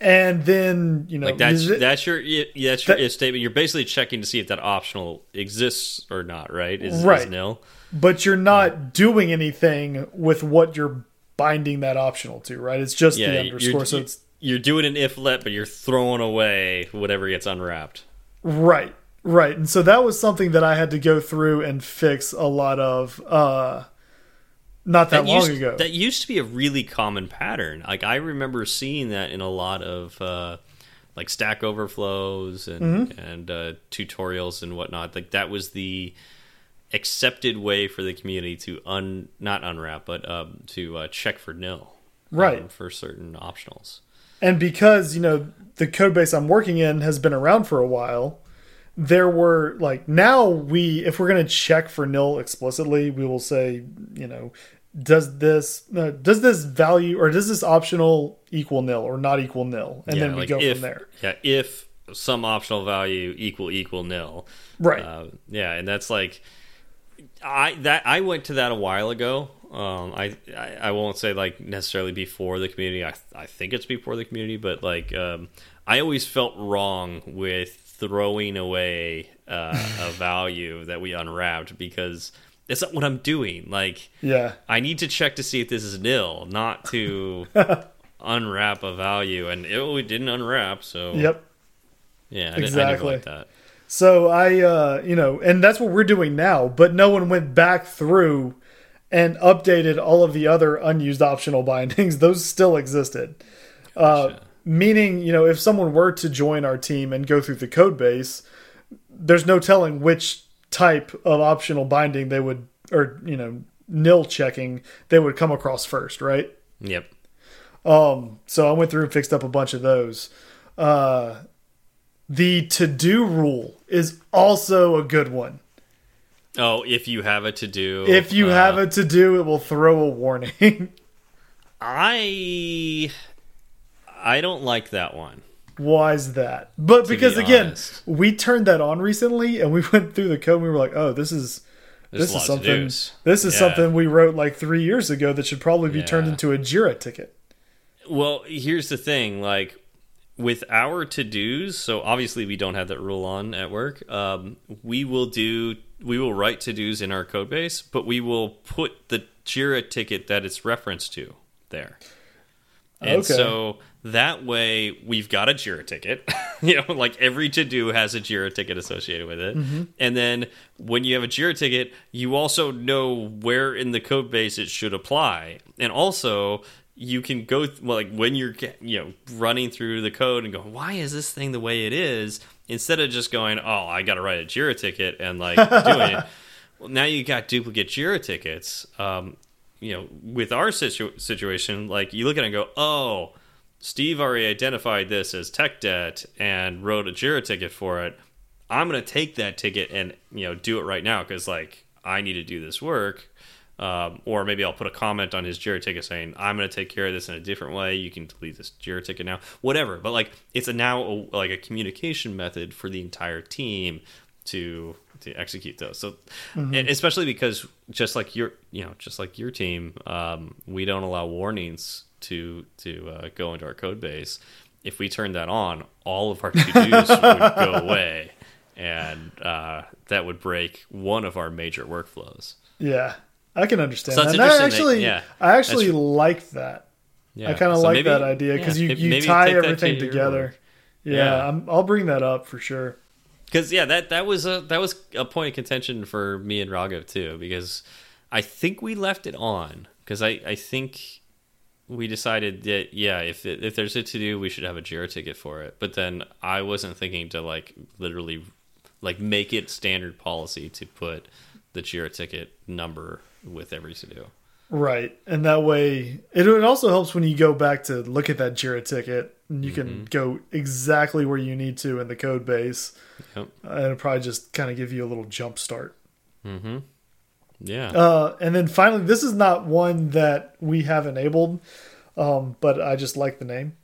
And then, you know, like that's it- that's your yeah, that's your That- if statement. You're basically checking to see if that optional exists or not, right? Is, is Right. nil. but you're not doing anything with what you're binding that optional to, right? It's just Yeah, the underscore. so it's You're doing an if let, but you're throwing away whatever gets unwrapped. Right, right. And so that was something that I had to go through and fix a lot of uh not that, long used, ago. That used to be a really common pattern. Like I remember seeing that in a lot of uh, like Stack Overflows and Mm-hmm. and uh, tutorials and whatnot. Like that was the accepted way for the community to un not unwrap, but um, to uh, check for nil, Right. um, for certain optionals. and because, you know, the code base I'm working in has been around for a while, there were like now we if we're going to check for nil explicitly, we will say, you know, does this uh, does this value or does this optional equal nil or not equal nil? And Yeah, then we like go if, from there. Yeah, if some optional value equal equal nil. Right. Uh, yeah, and that's like I that I went to that a while ago. Um, I, I I won't say like necessarily before the community. I I think it's before the community, but like um, I always felt wrong with throwing away uh, a value that we unwrapped because that's not what I'm doing. Like, Yeah. I need to check to see if this is nil, not to unwrap a value. And it, it didn't unwrap, so Yep. yeah, I, didn't- I never Exactly. liked that. So I, uh, you know, and that's what we're doing now. But no one went back through and updated all of the other unused optional bindings. Those still existed. Uh, Gotcha. Meaning, you know, if someone were to join our team and go through the code base, there's no telling which type of optional binding they would, or you know, nil checking they would come across first, right? Yep. Um, so I went through and fixed up a bunch of those. Uh, the to do rule is also a good one. Oh, if you have a to do, If you uh, have a to do, it will throw a warning. I I don't like that one. Why is that? But be because again, we turned that on recently and we went through the code and we were like, oh, this is There's this is something this is Yeah. something we wrote like three years ago that should probably be turned into a Jira ticket. Well, here's the thing, like with our to dos, so obviously we don't have that rule on at work. Um, we will do we will write to dos in our code base, but we will put the Jira ticket that it's referenced to there. And Okay. so that way we've got a Jira ticket. you know, like every to do has a Jira ticket associated with it. And then when you have a Jira ticket, you also know where in the code base it should apply. And also you can go well, like when you're you know running through the code and going, why is this thing the way it is? Instead of just going, oh, I got to write a Jira ticket and like doing it. Well, now you got duplicate Jira tickets. Um, you know, with our situ situation, like you look at it and go, oh, Steve already identified this as tech debt and wrote a Jira ticket for it. I'm going to take that ticket and you know do it right now because like I need to do this work. Um, or maybe I'll put a comment on his Jira ticket saying I'm going to take care of this in a different way. You can delete this Jira ticket now, whatever. But like it's a now a, like a communication method for the entire team to to execute those. So, and especially because just like your you know just like your team, um, we don't allow warnings to to uh, go into our code base. If we turn that on, all of our to dos would go away, and uh, that would break one of our major workflows. Yeah. I can understand So that. And I interesting that- actually yeah, I actually that's- like that. Yeah, I kind of So like maybe- that idea because yeah, you, you tie that to everything together. Yeah, Yeah. I'm, I'll bring that up for sure. because yeah, that that was a that was a point of contention for me and Raghav too. Because I think we left it on because I I think we decided that yeah, if it, if there's a to do, we should have a Jira ticket for it. But then I wasn't thinking to like literally like make it standard policy to put the Jira ticket number with every to do. Right. And that way, it, it also helps when you go back to look at that Jira ticket and you Mm-hmm. can go exactly where you need to in the code base. Yep. And it'll probably just kind of give you a little jump start. Mm-hmm. Yeah. Uh, and then finally, this is not one that we have enabled, um, but I just like the name.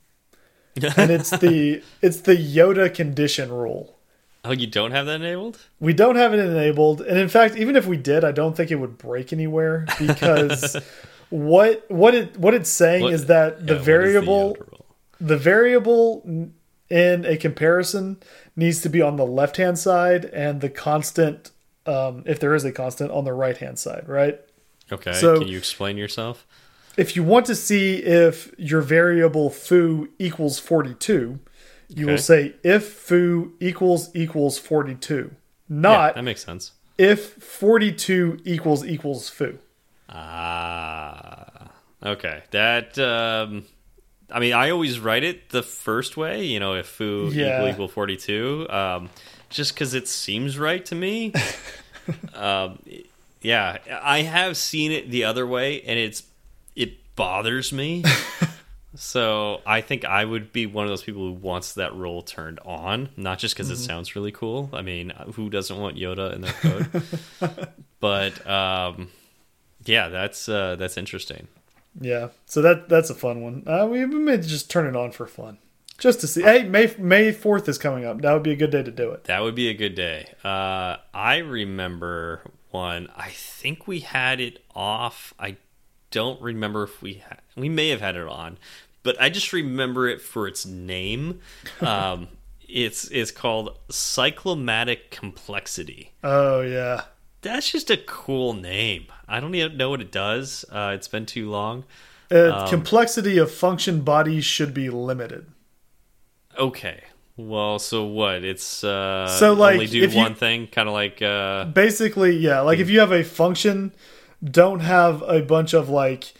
and it's the it's the Yoda condition rule. oh, you don't have that enabled? We don't have it enabled, and in fact, even if we did, I don't think it would break anywhere because what what it what it's saying What- is that Yeah, the variable rule? the variable in a comparison needs to be on the left hand side, and the constant, um, if there is a constant, on the right hand side. Right. Okay. So- Can you explain yourself? If you want to see if your variable foo equals forty two, you will say if foo equals equals forty two, Yeah, not that makes sense. if 42 equals equals foo. Ah, okay. That um, I mean, I always write it the first way. You know, if foo Yeah. equal equal forty two, um, just because it seems right to me. um, yeah, I have seen it the other way, and it's it bothers me. so I think I would be one of those people who wants that role turned on, not just because it sounds really cool. I mean, who doesn't want Yoda in their code? but um, yeah, that's uh, that's interesting. Yeah, so that that's a fun one. Uh, we may just turn it on for fun, just to see. Hey, May May fourth is coming up. That would be a good day to do it. That would be a good day. Uh, I remember one. I think we had it off. I don't remember if we we may have had it on, but I just remember it for its name. Um, it's it's called cyclomatic complexity. Oh yeah. That's just a cool name. I don't even know what it does. Uh, it's been too long. Uh, Um, complexity of function bodies should be limited. Okay. Well, so what? It's uh, So, like, only do if you- one thing, kind of like uh, Basically, yeah. Like if you have a function, don't have a bunch of like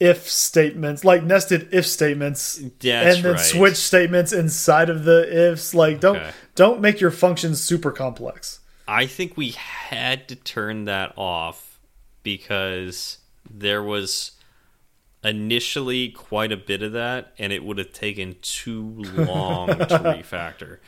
if statements, like nested if statements, That's and then right. switch statements inside of the ifs. Like don't Okay. don't make your functions super complex. I think we had to turn that off because there was initially quite a bit of that, and it would have taken too long to refactor.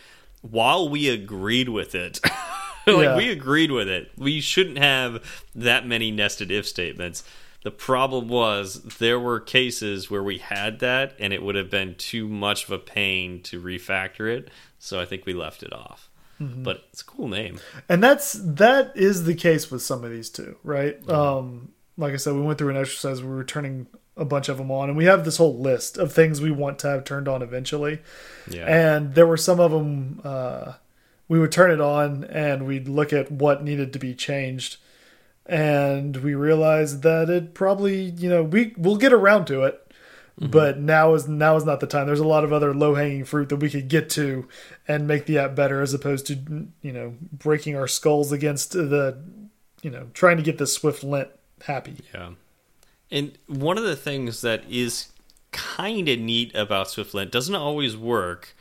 While we agreed with it, like Yeah. we agreed with it, we shouldn't have that many nested if statements. The problem was there were cases where we had that, and it would have been too much of a pain to refactor it. So I think we left it off. But it's a cool name. And that's that is the case with some of these too, right? Um, like I said, we went through an exercise. We were turning a bunch of them on, and we have this whole list of things we want to have turned on eventually. Yeah. And there were some of them uh, we would turn it on and we'd look at what needed to be changed, and we realized that it probably you know we we'll get around to it. But now is now is not the time. There's a lot of other low hanging fruit that we could get to and make the app better, as opposed to you know breaking our skulls against the you know trying to get the SwiftLint happy. Yeah. And one of the things that is kind of neat about SwiftLint doesn't always work,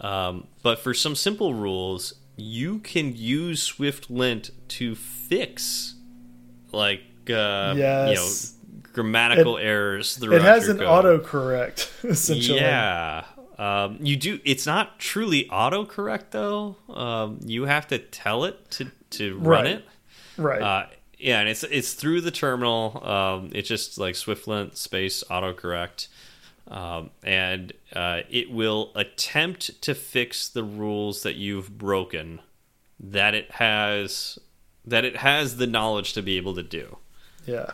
um, but for some simple rules, you can use SwiftLint to fix like uh, you know Yes. grammatical errors throughout It has an code. autocorrect essentially. Yeah. Um, you do. It's not truly autocorrect though. Um, you have to tell it to to run Right. it. Right. Uh, yeah, and it's it's through the terminal. Um, it's just like SwiftLint space autocorrect, um, and uh, it will attempt to fix the rules that you've broken that it has that it has the knowledge to be able to do. yeah.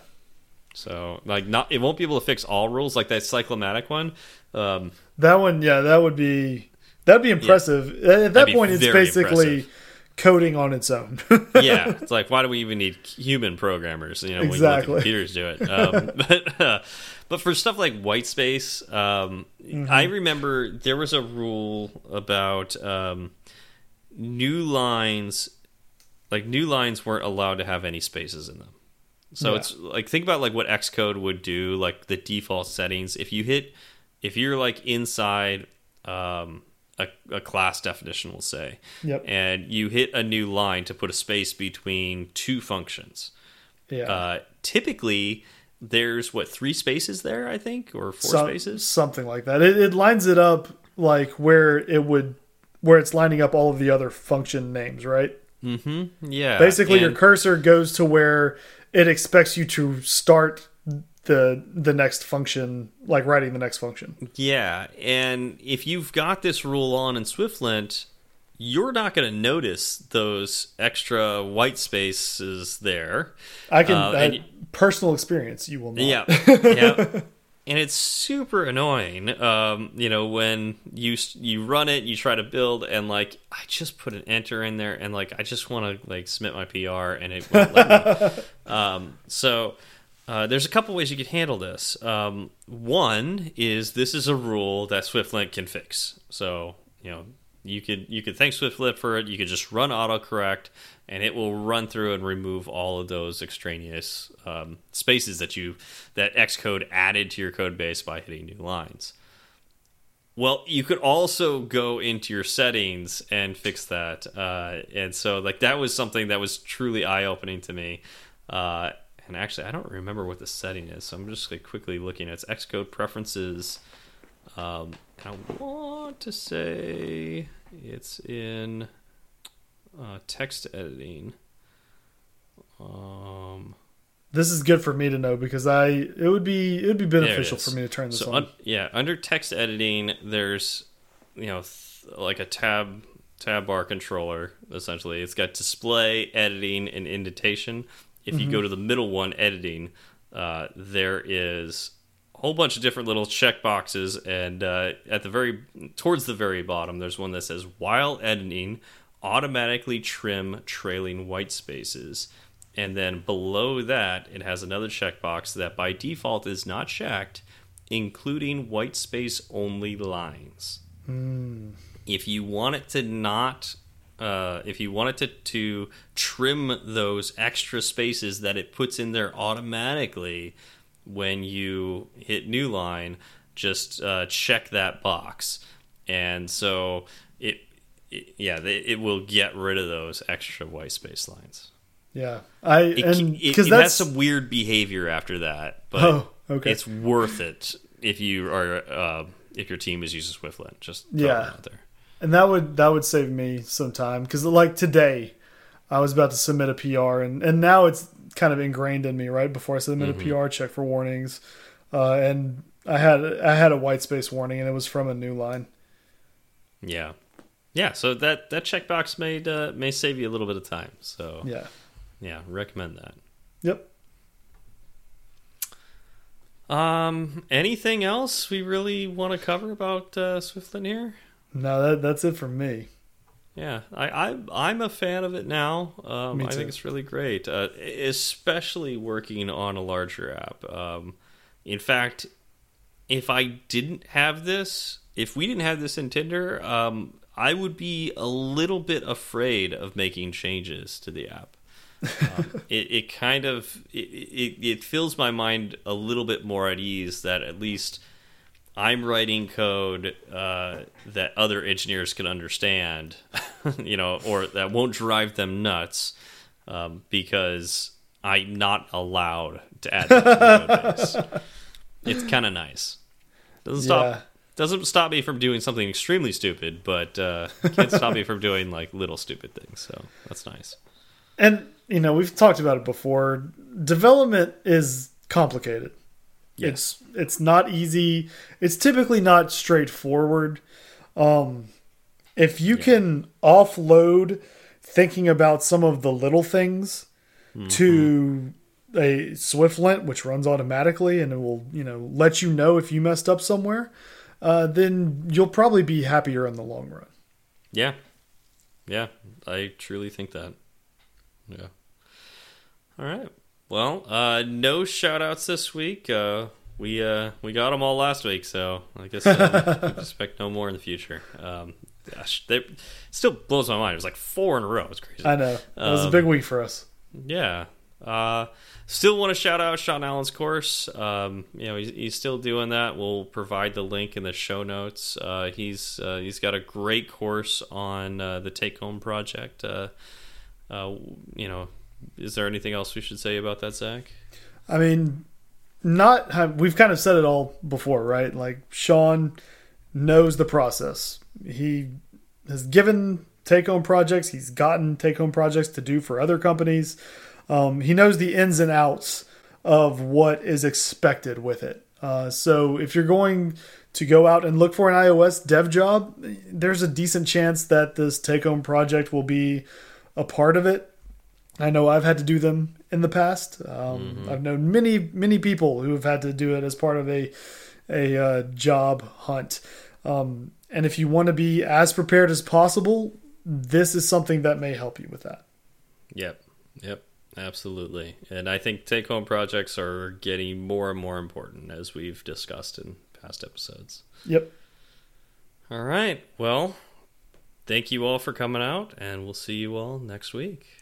So like not it won't be able to fix all rules like that cyclomatic one. Um, That one, yeah, that would be that'd be impressive. At that point, it's basically impressive. Coding on its own. yeah, it's like why do we even need human programmers? You know, Exactly. when we let the computers do it. Um, but uh, but for stuff like white space, um, Mm-hmm. I remember there was a rule about um, new lines. Like new lines weren't allowed to have any spaces in them. So Yeah. it's like think about like what Xcode would do, like the default settings. If you hit, if you're like inside um, a, a class definition, we'll say, Yep. and you hit a new line to put a space between two functions. yeah. Uh, typically, there's what three spaces there, I think, or four Some- spaces. something like that. It, it lines it up like where it would, where it's lining up all of the other function names, right? Mm-hmm. Yeah. Basically, your cursor goes to where it expects you to start the the next function, like writing the next function. Yeah, and if you've got this rule on in SwiftLint, you're not going to notice those extra white spaces there. I can Uh, and personal experience. You will not. Yeah, yeah. And it's super annoying, um, you know, when you you run it, you try to build, and like I just put an enter in there, and like I just want to like submit my PR, and it won't let me. Um, so uh, there's a couple ways you could handle this. Um, one is this is a rule that SwiftLint can fix. So you know you could you could thank SwiftLint for it. You could just run autocorrect, and it will run through and remove all of those extraneous um, spaces that you that Xcode added to your code base by hitting new lines. Well, you could also go into your settings and fix that, uh, and so like that was something that was truly eye opening to me. Uh, and actually, I don't remember what the setting is, so I'm just like quickly looking at its Xcode preferences. Um, I want to say it's in uh, text editing. Um, This is good for me to know because I it would be it would be beneficial for me to turn this so on. un- yeah, under text editing, there's you know th like a tab tab bar controller. Essentially, it's got display, editing, and indentation. If you go Mm-hmm. to the middle one, editing, uh, there is a whole bunch of different little check boxes, and uh, at the very towards the very bottom, there's one that says while editing, automatically trim trailing white spaces. And then below that, it has another checkbox that by default is not checked, including white space only lines. Mm. If you want it to not, uh, if you wanted to, to trim those extra spaces that it puts in there automatically when you hit new line, just uh, check that box. And so it, it yeah, it will get rid of those extra white space lines. Yeah, I It, because that's some weird behavior after that, but Oh, okay. it's worth it if you are uh, if your team is using SwiftLint. Just Yeah. out there. And that would that would save me some time because like today, I was about to submit a PR and and now it's kind of ingrained in me. Right before I submit a PR, check for warnings, uh, and I had I had a white space warning and it was from a new line. Yeah, yeah. So that that checkbox may uh, may save you a little bit of time. So Yeah. yeah, recommend that. Yep. Um, anything else we really want to cover about uh, here? No, that that's it for me. Yeah, I, I I'm a fan of it now. Um, I think it's really great, uh, especially working on a larger app. Um, in fact, if I didn't have this, if we didn't have this in Tinder, um, I would be a little bit afraid of making changes to the app. Um, it, it kind of it, it, it fills my mind a little bit more at ease that at least I'm writing code uh, that other engineers can understand, you know, or that won't drive them nuts um, because I'm not allowed to add that to the code base. It's kind of nice. Doesn't stop Yeah. doesn't stop me from doing something extremely stupid, but uh, can't stop me from doing like little stupid things. So that's nice. And you know we've talked about it before. Development is complicated. Yes. It's it's not easy. It's typically not straightforward. Um, if you can offload thinking about some of the little things to a SwiftLint, which runs automatically and it will you know let you know if you messed up somewhere, uh, then you'll probably be happier in the long run. Yeah. Yeah, I truly think that. Yeah. All right. Well, uh, no shout outs this week. Uh, we uh, we got them all last week, so I guess we expect no more in the future. Um, gosh, they, it still blows my mind. It was like four in a row. It's crazy. I know it was a Um, big week for us. Yeah. Uh, still want to shout out Sean Allen's course. Um, you know, he's, he's still doing that. We'll provide the link in the show notes. Uh, he's uh, he's got a great course on uh, the take home project. Uh, uh, you know, is there anything else we should say about that, Zach? I mean, not have, we've kind of said it all before, right? Like Sean knows the process. He has given take home projects. He's gotten take home projects to do for other companies. Um, he knows the ins and outs of what is expected with it. Uh, so if you're going to go out and look for an iOS dev job, there's a decent chance that this take home project will be a part of it. I know I've had to do them in the past. Um, I've known many, many people who have had to do it as part of a a uh, job hunt. Um, and if you want to be as prepared as possible, this is something that may help you with that. Yep. Yep. Absolutely. And I think take home projects are getting more and more important as we've discussed in past episodes. Yep. All right. Well, thank you all for coming out, and we'll see you all next week.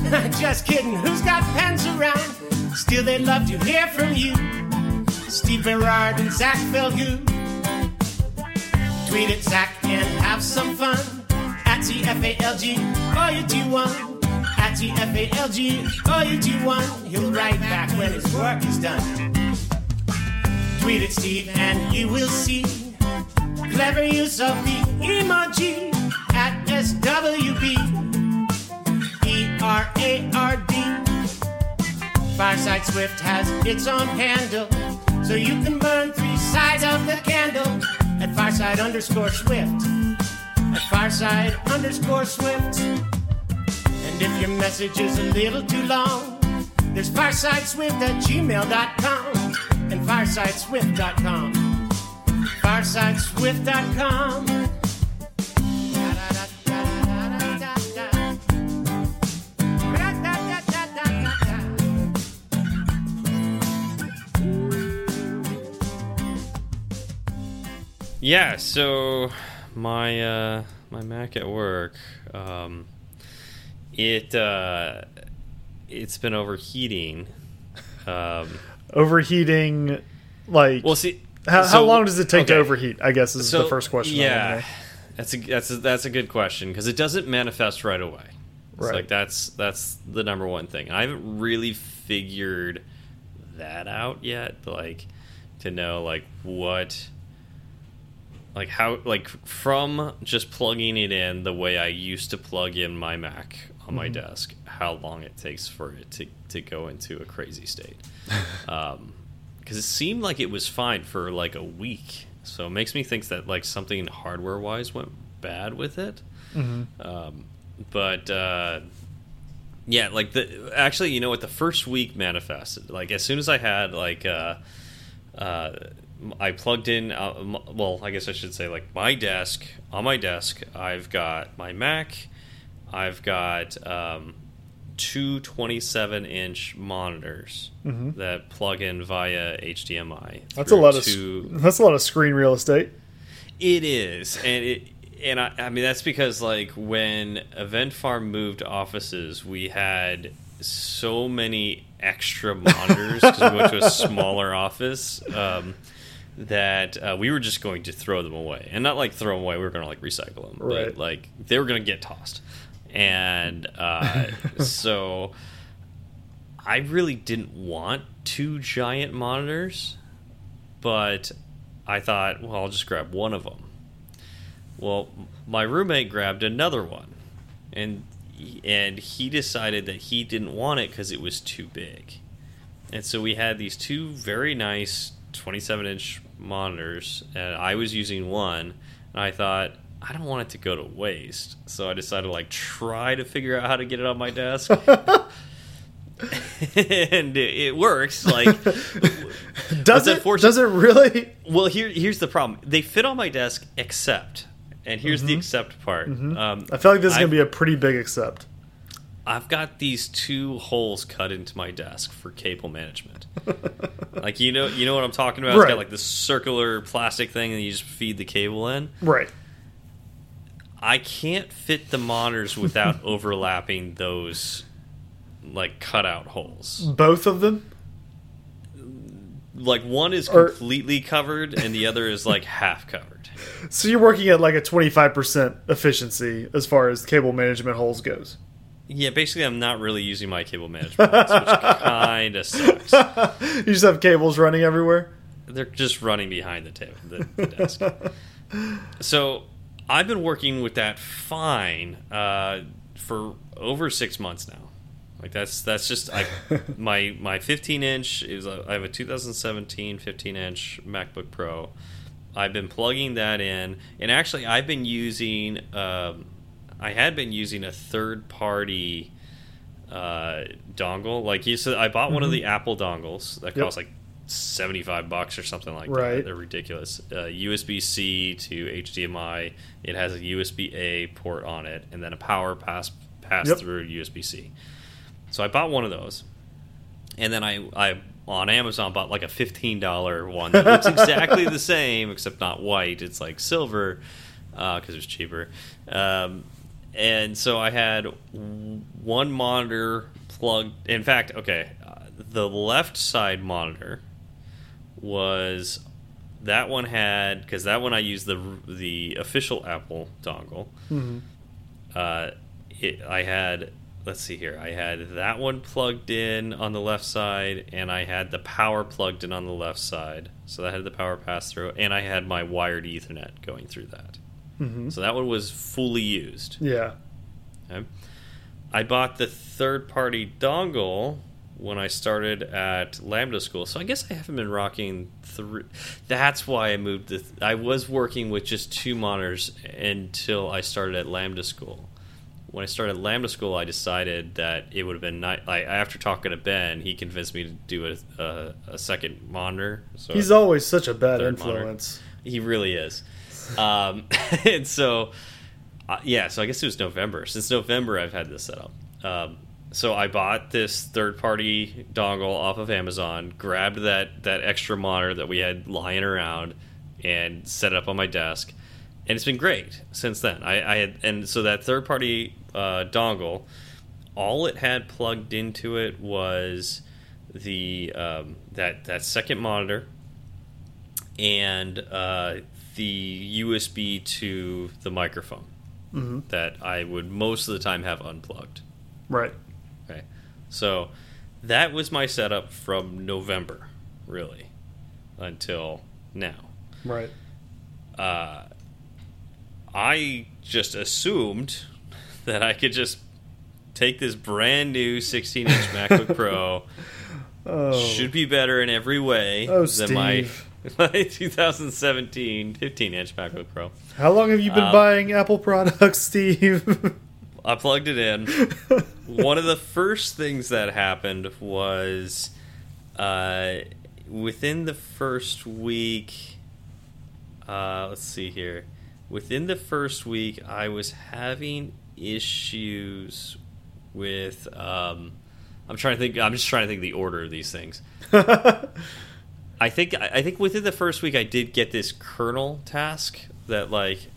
Just kidding, who's got pens around? Still, they'd love to hear from you. Steve Berard and Zach Falgout. Tweet at Zach and have some fun. At TFALG, all oh, you do one. At TFALG, all oh, you do one. He'll write back when his work is done. Tweet at Steve and you will see clever use of the emoji at SWB. E-R-A-R-D. Fireside Swift has its own handle, so you can burn three sides of the candle at Fireside underscore Swift. At Fireside underscore Swift. And if your message is a little too long, there's firesideswift at gmail.com and firesideswift.com. Firesideswift.com. Yeah, so my uh, my Mac at work, um, it uh, it's been overheating. Um, Overheating, like well, see, how, how long does it take to overheat? I guess is So, the first question. Yeah, that's a that's a, that's a good question because it doesn't manifest right away. It's Right. like that's that's the number one thing. I haven't really figured that out yet. Like to know like what like how like from just plugging it in the way I used to plug in my Mac on my Mm-hmm. desk, how long it takes for it to to go into a crazy state. um, because it seemed like it was fine for like a week, so it makes me think that like something hardware wise went bad with it. Mm-hmm. Um, but uh, yeah, like the actually, you know what? The first week manifested. Like as soon as I had like uh, uh, I plugged in. Uh, m- well, I guess I should say like my desk. On my desk, I've got my Mac. I've got um, two 27 inch monitors that plug in via HDMI. That's a lot of that's a lot of screen real estate. it is, and it, and I, I mean that's because like when Event Farm moved offices, we had so many extra monitors because we went to a smaller office um, that uh, we were just going to throw them away, and not like throw them away. We were going to like recycle them, Right. but like they were going to get tossed, and uh, so I really didn't want two giant monitors, but I thought, well, I'll just grab one of them. Well, my roommate grabbed another one, and and he decided that he didn't want it because it was too big, and so we had these two very nice 27 inch monitors, and I was using one, and I thought. I don't want it to go to waste, so I decided to like try to figure out how to get it on my desk, and it, works. Like, Does it? Does it really? well, here here's the problem. They fit on my desk, except, and here's Mm-hmm. the except part. Um, I feel like this is I've- gonna be a pretty big accept. I've got these two holes cut into my desk for cable management. Like you know, you know what I'm talking about. It's Right. got like this circular plastic thing, and you just feed the cable in. Right. I can't fit the monitors without overlapping those like cutout holes. Both of them. Like one is Or- completely covered, and the other is like half covered. So you're working at like a 25% efficiency as far as cable management holes goes. Yeah, basically, I'm not really using my cable management, which kind of sucks. You just have cables running everywhere. They're just running behind the table, the, the desk. So I've been working with that fine uh, for over six months now. Like that's that's just I, my my 15 inch is a, I have a 2017 15 inch MacBook Pro. I've been plugging that in, and actually I've been using. Um, I had been using a third party uh, dongle. Like you said, I bought one of the Apple dongles that Yep. cost like seventy five bucks or something like Right. that. They're ridiculous. Uh, USB C to HDMI. It has a USB A port on it, and then a power pass pass Yep. through USB C. So I bought one of those, and then I I on Amazon bought like a fifteen dollar one that looks exactly the same except not white. It's like silver because it was cheaper. Um, and so I had one monitor plugged. In fact, okay, uh, the left side monitor was that one had because that one I used the the official Apple dongle. Uh, it, I had let's see here. I had that one plugged in on the left side, and I had the power plugged in on the left side. So that had the power pass through, and I had my wired Ethernet going through that. Mhm. So that one was fully used. Yeah. Okay. I bought the third party dongle when I started at Lambda School. So I guess I haven't been rocking through. That's why I moved. The I was working with just two monitors until I started at Lambda School. When I started at Lambda School, I decided that it would have been nice. Like, after talking to Ben, he convinced me to do a, a, a second monitor. So He's always such a bad Third monitor. influence. he really is. Um, and so, uh, yeah, so I guess it was November. Since November, I've had this set up. Um, so I bought this third party dongle off of Amazon, grabbed that, that extra monitor that we had lying around, and set it up on my desk. And it's been great since then. I, I had, and so that third party uh, dongle, all it had plugged into it was the um, that that second monitor and uh, the USB to the microphone hmm that I would most of the time have unplugged. Right. Okay, so that was my setup from November, really, until now. Right. Uh, I just assumed that I could just take this brand new 16 inch MacBook Pro Oh. should be better in every way Oh, than Steve. my 2017 15 inch MacBook Pro. How long have you been Um, buying Apple products, Steve? I plugged it in. One of the first things that happened was uh, within the first week. Uh, let's see here. Within the first week, I was having issues with. Um, I'm trying to think. I'm just trying to think the order of these things. I think I think within the first week I did get this kernel task that like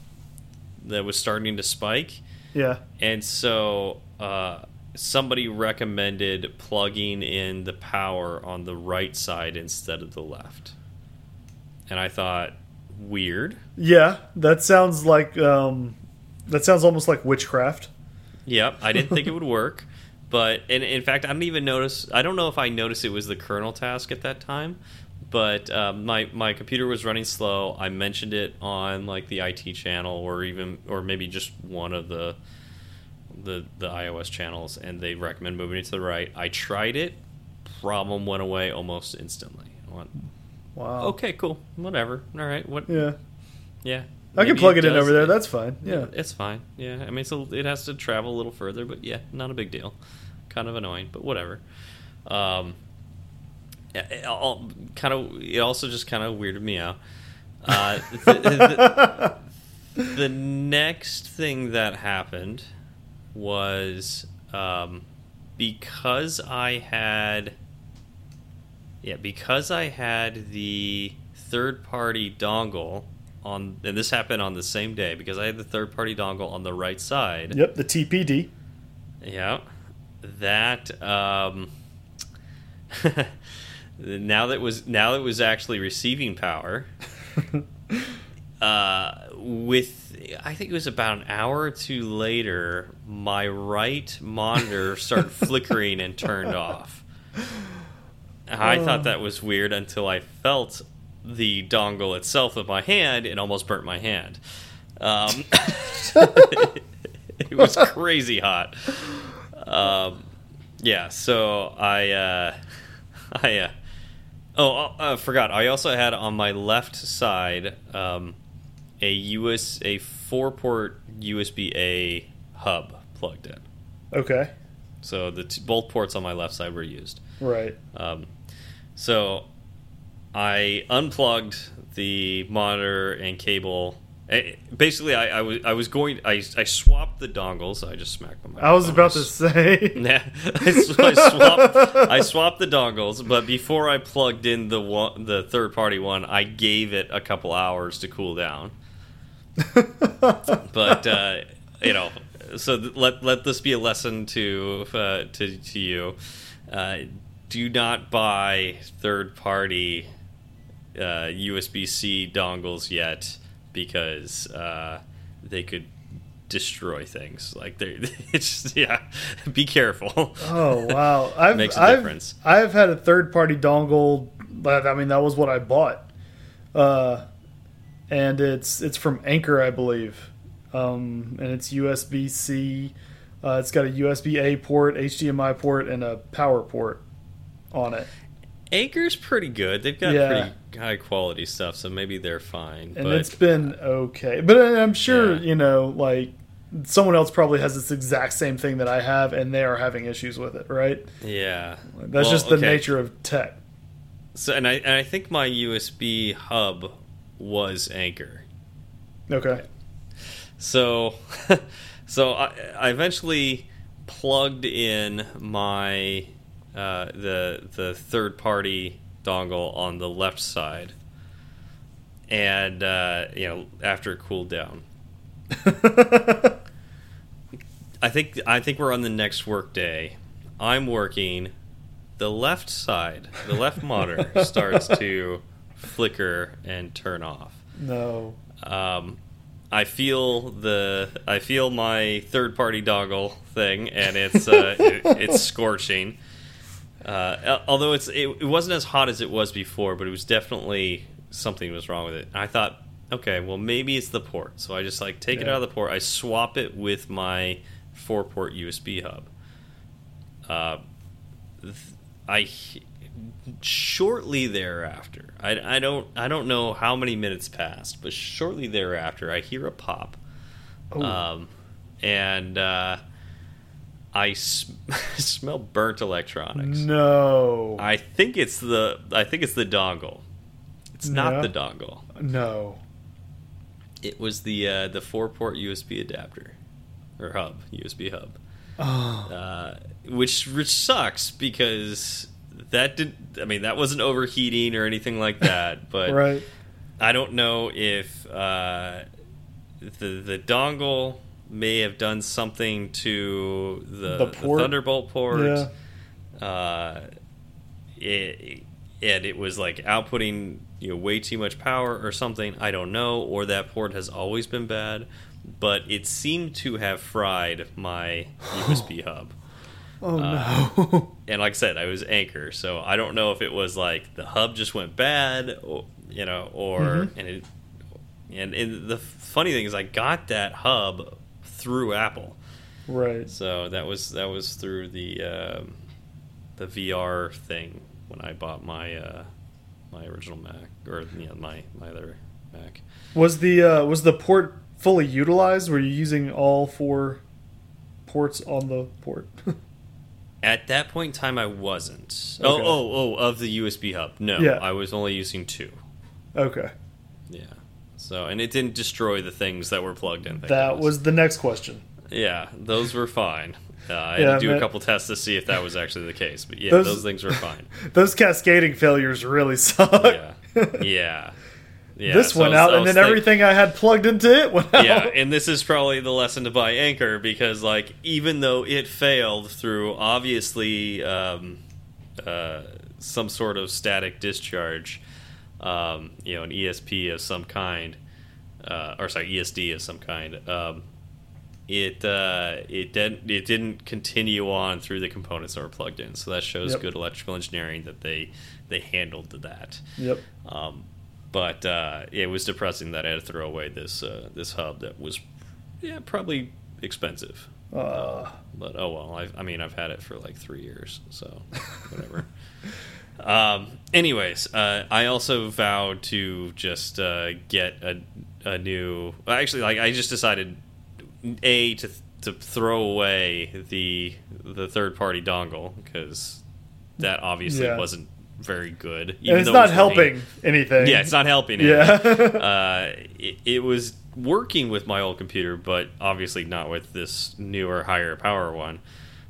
that was starting to spike, yeah. and so uh, somebody recommended plugging in the power on the right side instead of the left, and I thought weird. Yeah. That sounds like um, that sounds almost like witchcraft. Yep, I didn't think it would work, but and in fact, I don't even notice. I don't know if I noticed it was the kernel task at that time, but um, my my computer was running slow. I mentioned it on like the IT channel, or even or maybe just one of the the the iOS channels, and they recommend moving it to the right. I tried it. Problem went away almost instantly. I went, Wow. okay, cool, whatever. All right, what? Yeah. Yeah, I can plug it, in over there. That's fine. Yeah. it's fine. Yeah, I mean, it's a, it has to travel a little further, but yeah, not a big deal. Kind of annoying, but whatever. Um, it, it all, kind of. It also just kind of weirded me out. Uh, the, the, the next thing that happened was um, because I had, yeah, because I had the third party dongle on, and this happened on the same day because I had the third party dongle on the right side. Yep. The TPD. Yeah, that um, now that was now that was actually receiving power. uh, with I think it was about an hour or two later, my right monitor started flickering and turned off. I thought that was weird until I felt the dongle itself with my hand and almost burnt my hand. Um, it was crazy hot. Um, yeah, so I, uh, I, uh, oh, I forgot. I also had on my left side um, a US a four port USB A hub plugged in. Okay. So the t both ports on my left side were used. Right. Um, so I unplugged the monitor and cable. Eh, Basically, I, I was I was going. I, I swapped the dongles. I just smacked them. I was about to say. Yeah, I, sw- I swapped. I swapped the dongles, but before I plugged in the one, the third party one, I gave it a couple hours to cool down. but uh, you know, so let let this be a lesson to uh, to to you. Uh, do not buy third party uh, USB C dongles yet because uh, they could destroy things. Like they, it's yeah. Be careful. Oh wow, I've, Makes a I've, difference. I've had a third party dongle. But I mean, that was what I bought, uh, and it's it's from Anker, I believe, um, and it's USB C. Uh, it's got a USB A port, HDMI port, and a power port on it. Anker's pretty good. They've got Yeah. pretty high quality stuff, so maybe they're fine. and but it's been okay. But I'm sure Yeah. you know, like someone else probably has this exact same thing that I have, and they are having issues with it. Right? yeah, That's Well, just the okay. nature of tech. So and I and I think my USB hub was Anker. Okay. So, so I, I eventually plugged in my uh, the the third party dongle on the left side, and uh, you know after it cooled down, I think I think we're on the next work day. I'm working. The left side, the left monitor starts to flicker and turn off No. um, I feel the I feel my third party dongle thing, and it's uh, it, it's scorching. Uh, although it's it, it wasn't as hot as it was before, but it was definitely something was wrong with it. I thought, okay, well maybe it's the port. So I just like take it out of the port. I swap it with my four port USB hub. Uh, I shortly thereafter, I, I don't I don't know how many minutes passed, but shortly thereafter, I hear a pop, Oh. um, and uh, I sm smell burnt electronics. no. I think it's the I think it's the dongle. It's not the dongle. no. It was the uh, the four port USB adapter or hub USB hub, Oh. uh, which which sucks because that did I mean that wasn't overheating or anything like that, but right. I don't know if uh, the the dongle may have done something to the, The the? Thunderbolt port. Yeah. Uh, it, and it was like outputting you know way too much power or something. I don't know, or that port has always been bad, but it seemed to have fried my USB hub. Oh Uh, no. And like I said, I was Anker, so I don't know if it was like the hub just went bad, or, you know, or Mhm. and it. And, and the funny thing is, I got that hub through Apple. right. So that was that was through the um, the VR thing when I bought my uh, my original Mac or you know, my my other Mac. Was the uh, was the port fully utilized? Were you using all four ports on the port? At that point in time, I wasn't. Okay. Oh oh oh of the USB hub. No, Yeah. I was only using two. okay. Yeah. So and it didn't destroy the things that were plugged in. That was the next question. yeah. Those were fine. Uh, I Yeah, had to do man. a couple tests to see if that was actually the case, but yeah, Those- those, things were fine. Those cascading failures really suck. Yeah, yeah, yeah. this so went was- out, and then think- everything I had plugged into it went out. yeah, and this is probably the lesson to buy Anker because, like, even though it failed through obviously um, uh, some sort of static discharge, um, you know, an ESP of some kind, uh, or sorry, ESD of some kind, um, it uh, it didn't it didn't continue on through the components that were plugged in. So that shows Yep. good electrical engineering that they they handled that. Yep. Um, but uh, it was depressing that I had to throw away this uh, this hub that was yeah probably expensive. Uh, But oh well, I, I mean I've had it for like three years, so whatever. Um, anyways, uh, I also vowed to just uh, get a, a new. Actually, like I just decided a to to throw away the the third party dongle because that obviously Yeah. wasn't very good. and even it's not it helping anything. yeah, it's not helping. Yeah. uh, it, it was working with my old computer, but obviously not with this newer, higher power one.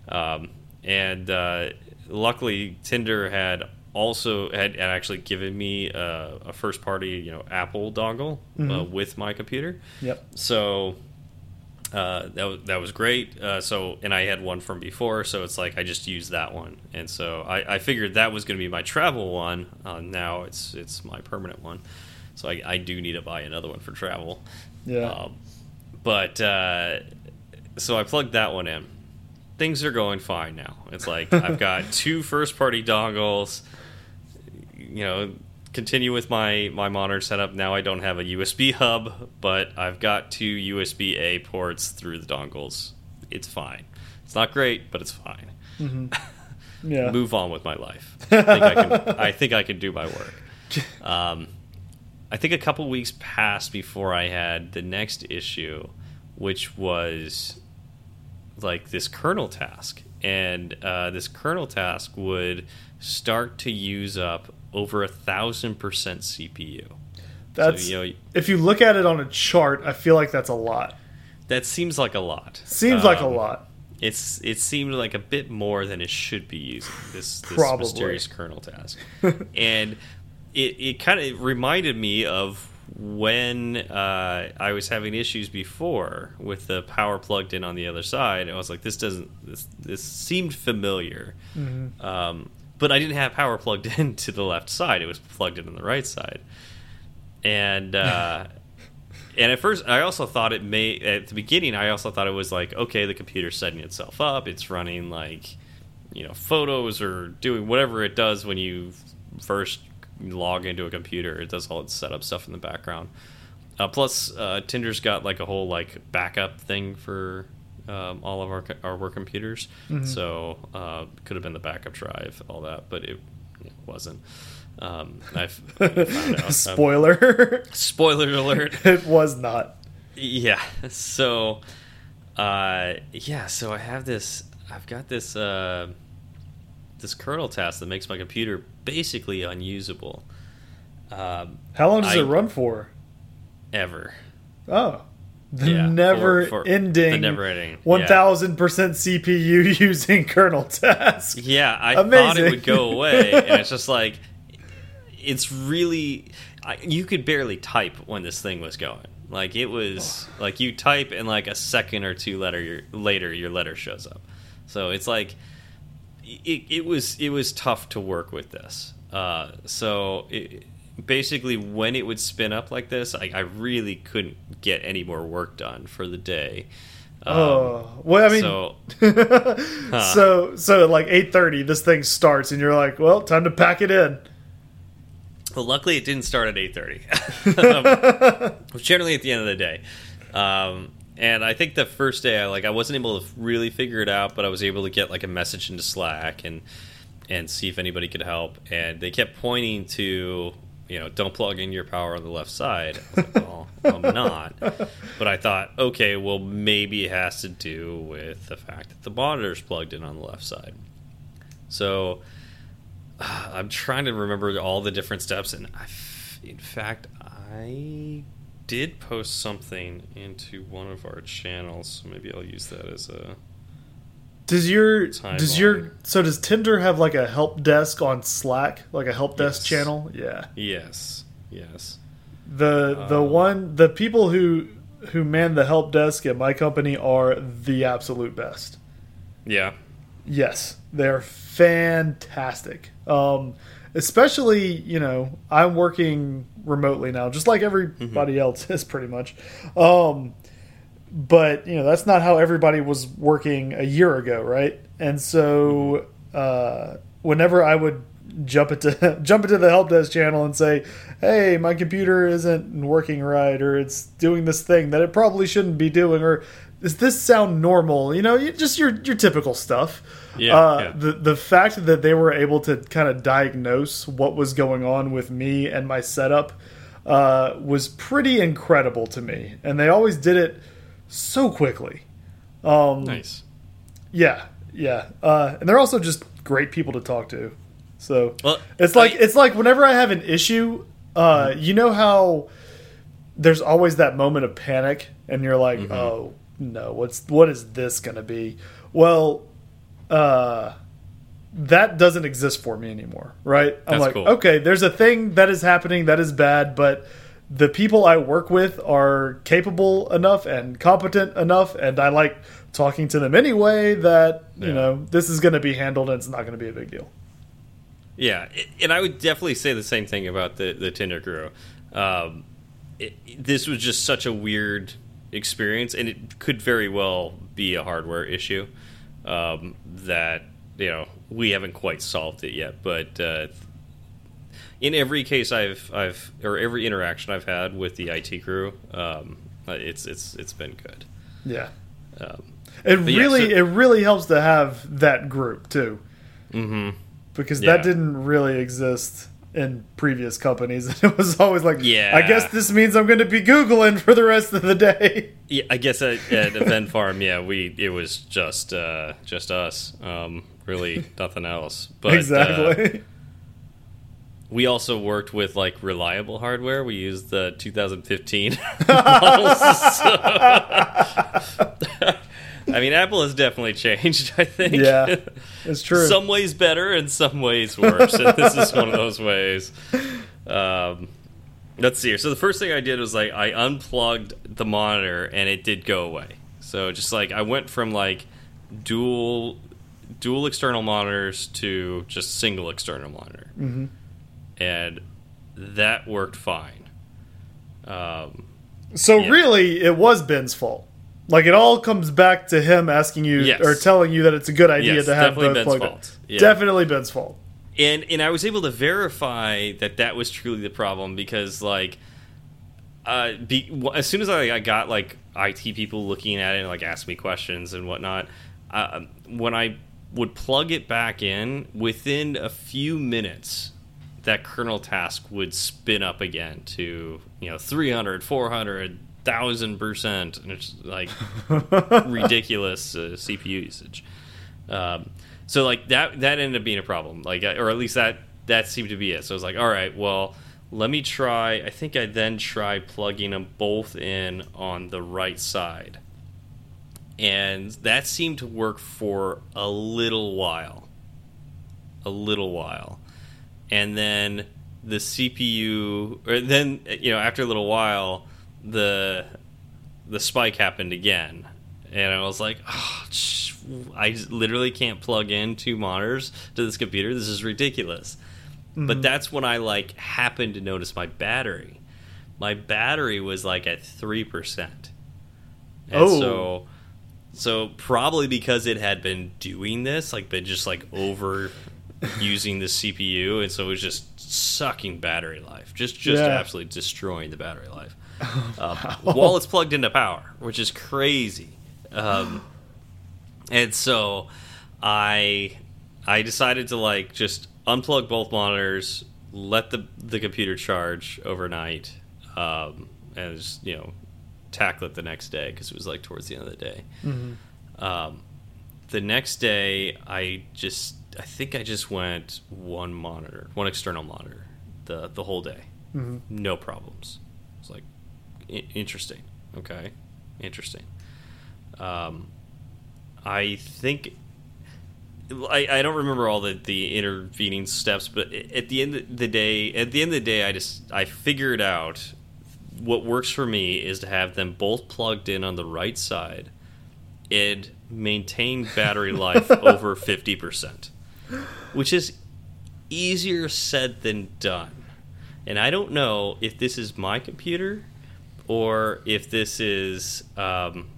Um, and uh, luckily, Tinder had also had, had actually given me a, a first party, you know, Apple dongle uh, Mhm. with my computer. Yep. So uh, that was that was great. Uh, so and I had one from before, so it's like I just used that one, and so I, I figured that was going to be my travel one. Uh, now it's it's my permanent one, so I, I do need to buy another one for travel. Yeah. Um, but uh, so I plugged that one in. Things are going fine now. It's like I've got two first party dongles. You know, continue with my my monitor setup. Now I don't have a USB hub, but I've got two USB A ports through the dongles. It's fine. It's not great, but it's fine. Yeah. Move on with my life. I think I can. I think I can do my work. Um, I think a couple weeks passed before I had the next issue, which was like this kernel task, and uh, this kernel task would start to use up over a thousand percent CPU. That's you know- if you look at it on a chart, I feel like that's a lot. That seems like a lot. Seems like a Um, lot. It's it seemed like a bit more than it should be using this this mysterious kernel task, and it it kind of reminded me of when uh, I was having issues before with the power plugged in on the other side. I was like, this doesn't this this seemed familiar, um, but I didn't have power plugged in to the left side. It was plugged in on the right side, and. Uh, and at first, I also thought it may. At the beginning, I also thought it was like, okay, the computer's setting itself up. It's running like, you know, photos or doing whatever it does when you first log into a computer. It does all its setup stuff in the background. Uh, plus, uh, Tinder's got like a whole like backup thing for um, all of our our work computers. So uh, could have been the backup drive, all that, but it, it wasn't. Um, I've out. Um, Spoiler. spoiler alert. it was not. Yeah. So, uh, yeah. So I have this. I've got this. Uh, this kernel task that makes my computer basically unusable. Um, How long does I- it run for? ever. Oh. The Yeah, never for- for- ending the never-ending, yeah. 1000% CPU using kernel task. Yeah, I thought it would go away, and it's just like it's really. I, you could barely type when this thing was going. Like it was like you type and like a second or two letter your, later your letter shows up. So it's like it, it was it was tough to work with this. Uh, so it, basically, when it would spin up like this, I, I really couldn't get any more work done for the day. Um, Oh, well, I mean, so so so at like 8:30 this thing starts and you're like, "Well, time to pack it in." Well, luckily it didn't start at eight thirty. um, generally at the end of the day, um, and I think the first day I like I wasn't able to really figure it out, but I was able to get like a message into Slack and and see if anybody could help. And they kept pointing to you know don't plug in your power on the left side. I was like, well, I'm not, but I thought okay, well maybe it has to do with the fact that the monitor's plugged in on the left side. So I'm trying to remember all the different steps, and I in fact, I did post something into one of our channels, so maybe I'll use that as a. Does your Timeline. does your so does Tinder have like a help desk on Slack, like a help desk Yes. channel? Yeah. Yes, yes. The the Um, one the people who who man the help desk at my company are the absolute best. Yeah, Yes, they're fantastic. Um, especially, you know, I'm working remotely now, just like everybody else is pretty much. Um, but you know, that's not how everybody was working a year ago, right? And so, uh, whenever I would jump into jump into the help desk channel and say, "Hey, my computer isn't working right, or it's doing this thing that it probably shouldn't be doing," or does this sound normal? You know, you, just your your typical stuff. Yeah, Uh, yeah. The the fact that they were able to kind of diagnose what was going on with me and my setup uh, was pretty incredible to me, and they always did it so quickly. Um, nice. Yeah, yeah, uh, and they're also just great people to talk to. So Well, it's like I- it's like whenever I have an issue, uh, you know how there's always that moment of panic, and you're like, Mm-hmm. oh no, what's what is this gonna be? Well, uh, that doesn't exist for me anymore, right? I'm That's like, cool. okay, there's a thing that is happening that is bad, but the people I work with are capable enough and competent enough, and I like talking to them anyway. That you know this is going to be handled, and it's not going to be a big deal. Yeah, and I would definitely say the same thing about the the Tinder crew. Um, it, this was just such a weird experience, and it could very well be a hardware issue um, that you know we haven't quite solved it yet. But uh, in every case I've I've or every interaction I've had with the IT crew, um, it's it's it's been good. Yeah. Um, It yeah, really so- it really helps to have that group too. hmm because Yeah. that didn't really exist in previous companies. It was always like, Yeah. I guess this means I'm going to be googling for the rest of the day. Yeah, I guess at, at Event Farm, yeah, we it was just uh, just us, um, really nothing else. But uh, exactly. we also worked with like reliable hardware. We used the 2015 models. I mean, Apple has definitely changed. I think. yeah, it's true. some ways better and some ways worse. and this is one of those ways. Um, let's see here. So the first thing I did was like I unplugged the monitor and it did go away. So just like I went from like dual dual external monitors to just single external monitor, Mhm. and that worked fine. Um, so yeah. really, it was Ben's fault. Like it all comes back to him asking you Yes. or telling you that it's a good idea Yes, to have definitely both Ben's fault. Yeah. Definitely Ben's fault. and and I was able to verify that that was truly the problem because like uh be, as soon as I, I got like IT people looking at it and like ask me questions and whatnot uh, when I would plug it back in within a few minutes that kernel task would spin up again to you know 300 400 thousand percent and it's like ridiculous uh, CPU usage um, so like that that ended up being a problem, like or at least that that seemed to be it. So I was like, all right, well, let me try. I think I then tried plugging them both in on the right side, and that seemed to work for a little while, a little while, and then the CPU, or then you know after a little while, the the spike happened again, and I was like, oh, I literally can't plug in two monitors to this computer. This is ridiculous. But mm-hmm. that's when I like happened to notice my battery. My battery was like at three percent. Oh. so so probably because it had been doing this, like been just like over using the CPU, and so it was just sucking battery life, just just Yeah. absolutely destroying the battery life um, while it's plugged into power, which is crazy. Um, and so I I decided to like just unplug both monitors, let the the computer charge overnight, um, and just you know tackle it the next day because it was like towards the end of the day. Um, the next day, I just I think I just went one monitor, one external monitor, the the whole day, no problems. I- interesting. Okay, interesting. Um, I think I, I don't remember all the, the intervening steps, but at the end of the day, at the end of the day, I just I figured out what works for me is to have them both plugged in on the right side and maintain battery life over fifty percent, which is easier said than done. And I don't know if this is my computer or if this is um,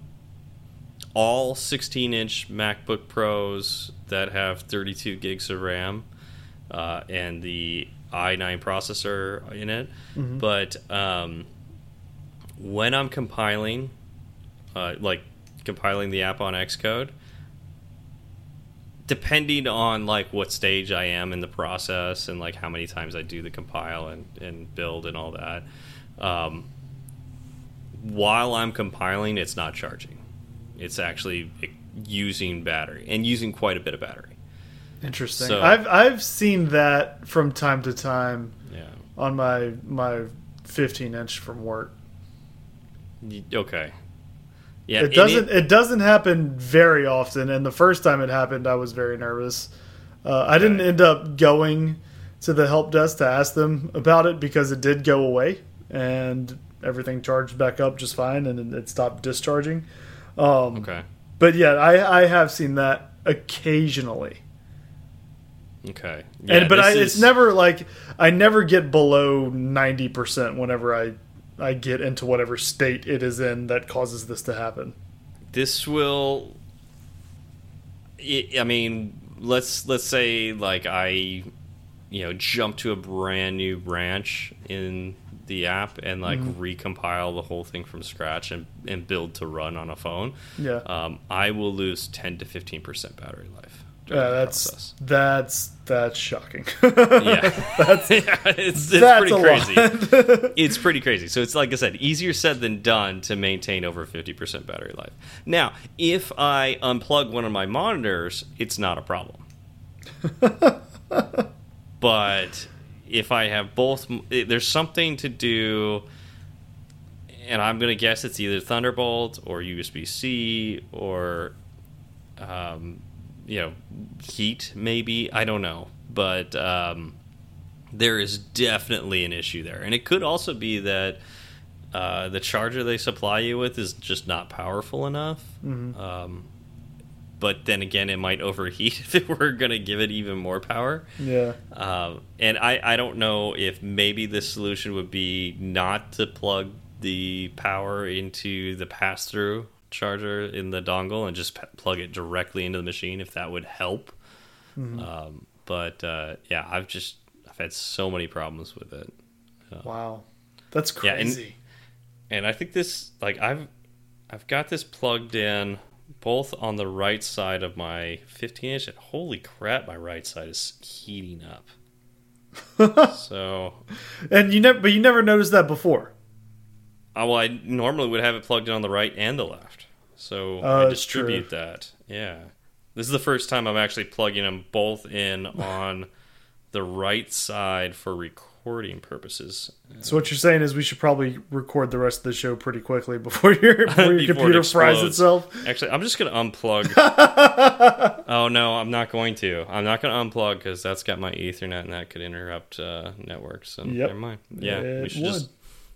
all 16 inch MacBook Pros that have 32 gigs of RAM uh, and the i9 processor in it. But um, when I'm compiling, uh, like compiling the app on Xcode, depending on like what stage I am in the process and like how many times I do the compile and, and build and all that, um, while I'm compiling, it's not charging. It's actually using battery and using quite a bit of battery. Interesting. So- I've I've seen that from time to time Yeah. on my my 15 inch from work. Okay. Yeah. It doesn't it, doesn't happen very often, and the first time it happened, I was very nervous. Uh, I didn't end up going to the help desk to ask them about it because it did go away and everything charged back up just fine, and it stopped discharging. Um, Okay. But yeah, I I have seen that occasionally. Okay. and but I, it's is- never like I never get below ninety percent whenever I I get into whatever state it is in that causes this to happen. This will. I I mean, let's let's say like I, you know, jump to a brand new branch in the app and like recompile the whole thing from scratch and, and build to run on a phone. Yeah. Um, I will lose ten to fifteen percent battery life. that's process. that's that's shocking. yeah. that's yeah, it's, it's That's pretty crazy. it's pretty crazy. So it's like I said, easier said than done to maintain over 50% battery life. Now, if I unplug one of my monitors, it's not a problem. but if I have both, there's something to do, and I'm going to guess it's either Thunderbolt or USB C or, um, you know, heat maybe. I don't know. But um, there is definitely an issue there. And it could also be that uh, the charger they supply you with is just not powerful enough. Um, but then again, it might overheat if it were going to give it even more power. yeah. Um, and I, I don't know if maybe the solution would be not to plug the power into the pass through charger in the dongle and just p- plug it directly into the machine if that would help. Um, but uh, yeah, I've just I've had so many problems with it. Wow. That's Yeah, and- crazy. and I think this like I've I've got this plugged in both on the right side of my 15 inch. Holy crap my right side is heating up. So And, you never but you never noticed that before. uh, well I normally would have it plugged in on the right and the left. So Oh, I distribute that. Yeah. This is the first time I'm actually plugging them both in on the right side for recording purposes So what you're saying is we should probably record the rest of the show pretty quickly before your, before your Before it computer fries itself. Actually, I'm just gonna unplug. oh no, I'm not going to. I'm not gonna unplug because that's got my Ethernet and that could interrupt uh, networks. And Yep. never mind. Yeah, we It should just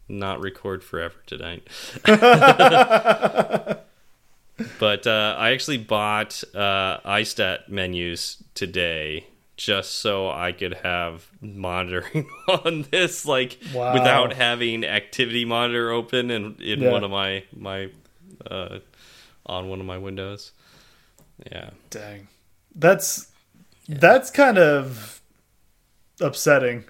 not record forever tonight. but uh, I actually bought uh, iStat menus today just so I could have monitoring on this, like Wow. without having Activity Monitor open in, in Yeah. one of my my uh, on one of my windows. Yeah, Dang. That's that's kind of upsetting.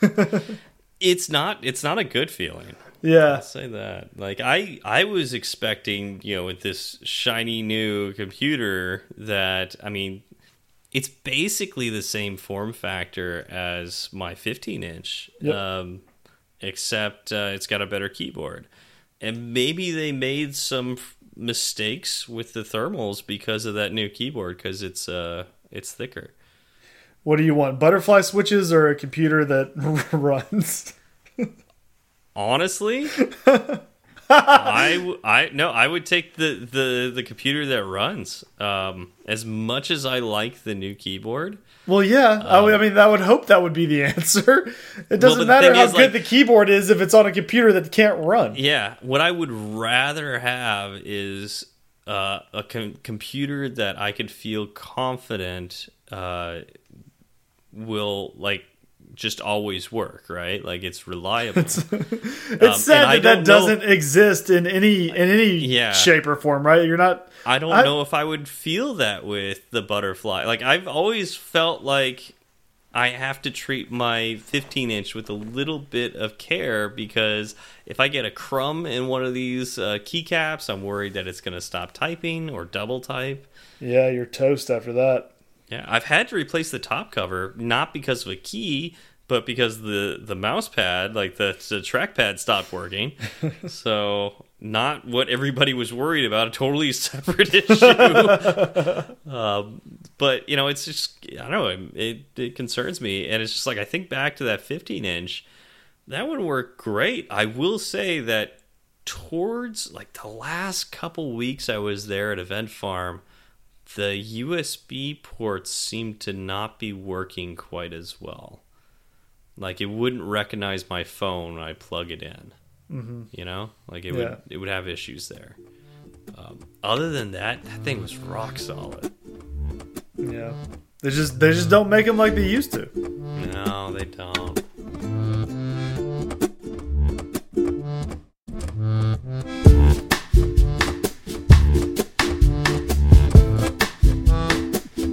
it's not it's not a good feeling. yeah. I'll say that. Like I I was expecting, you know, with this shiny new computer that I mean, it's basically the same form factor as my 15 inch, Yep. um, except uh, it's got a better keyboard. And maybe they made some f- mistakes with the thermals because of that new keyboard because it's uh it's thicker. What do you want? Butterfly switches or a computer that runs? Honestly, I, I no, I would take the, the, the computer that runs. Um, as much as I like the new keyboard, Well, yeah. I would- I mean, that would hope that would be the answer. It doesn't the matter how is, good like- the keyboard is if it's on a computer that can't run. yeah, what I would rather have is uh, a com computer that I could feel confident uh, will like just always work, right? Like it's reliable. It's Um, sad that that don't know- doesn't exist in any in any Yeah. shape or form, right? You're not. I don't I- know if I would feel that with the butterfly. Like I've always felt like I have to treat my 15 inch with a little bit of care because if I get a crumb in one of these uh, keycaps, I'm worried that it's going to stop typing or double type. Yeah, you're toast after that. Yeah, I've had to replace the top cover not because of a key, but because the the mouse pad, like the the trackpad, stopped working. so not what everybody was worried about. A totally separate issue. um, but you know, it's just I don't know. It it concerns me, and it's just like I think back to that 15 inch. That would work great. I will say that towards like the last couple weeks I was there at Event Farm, the USB ports seem to not be working quite as well. Like it wouldn't recognize my phone when I plug it in. Mm-hmm. You know, like it Yeah. would it would have issues there. Um, other than that, that thing was rock solid. Yeah, they just they just don't make them like they used to. No, they don't.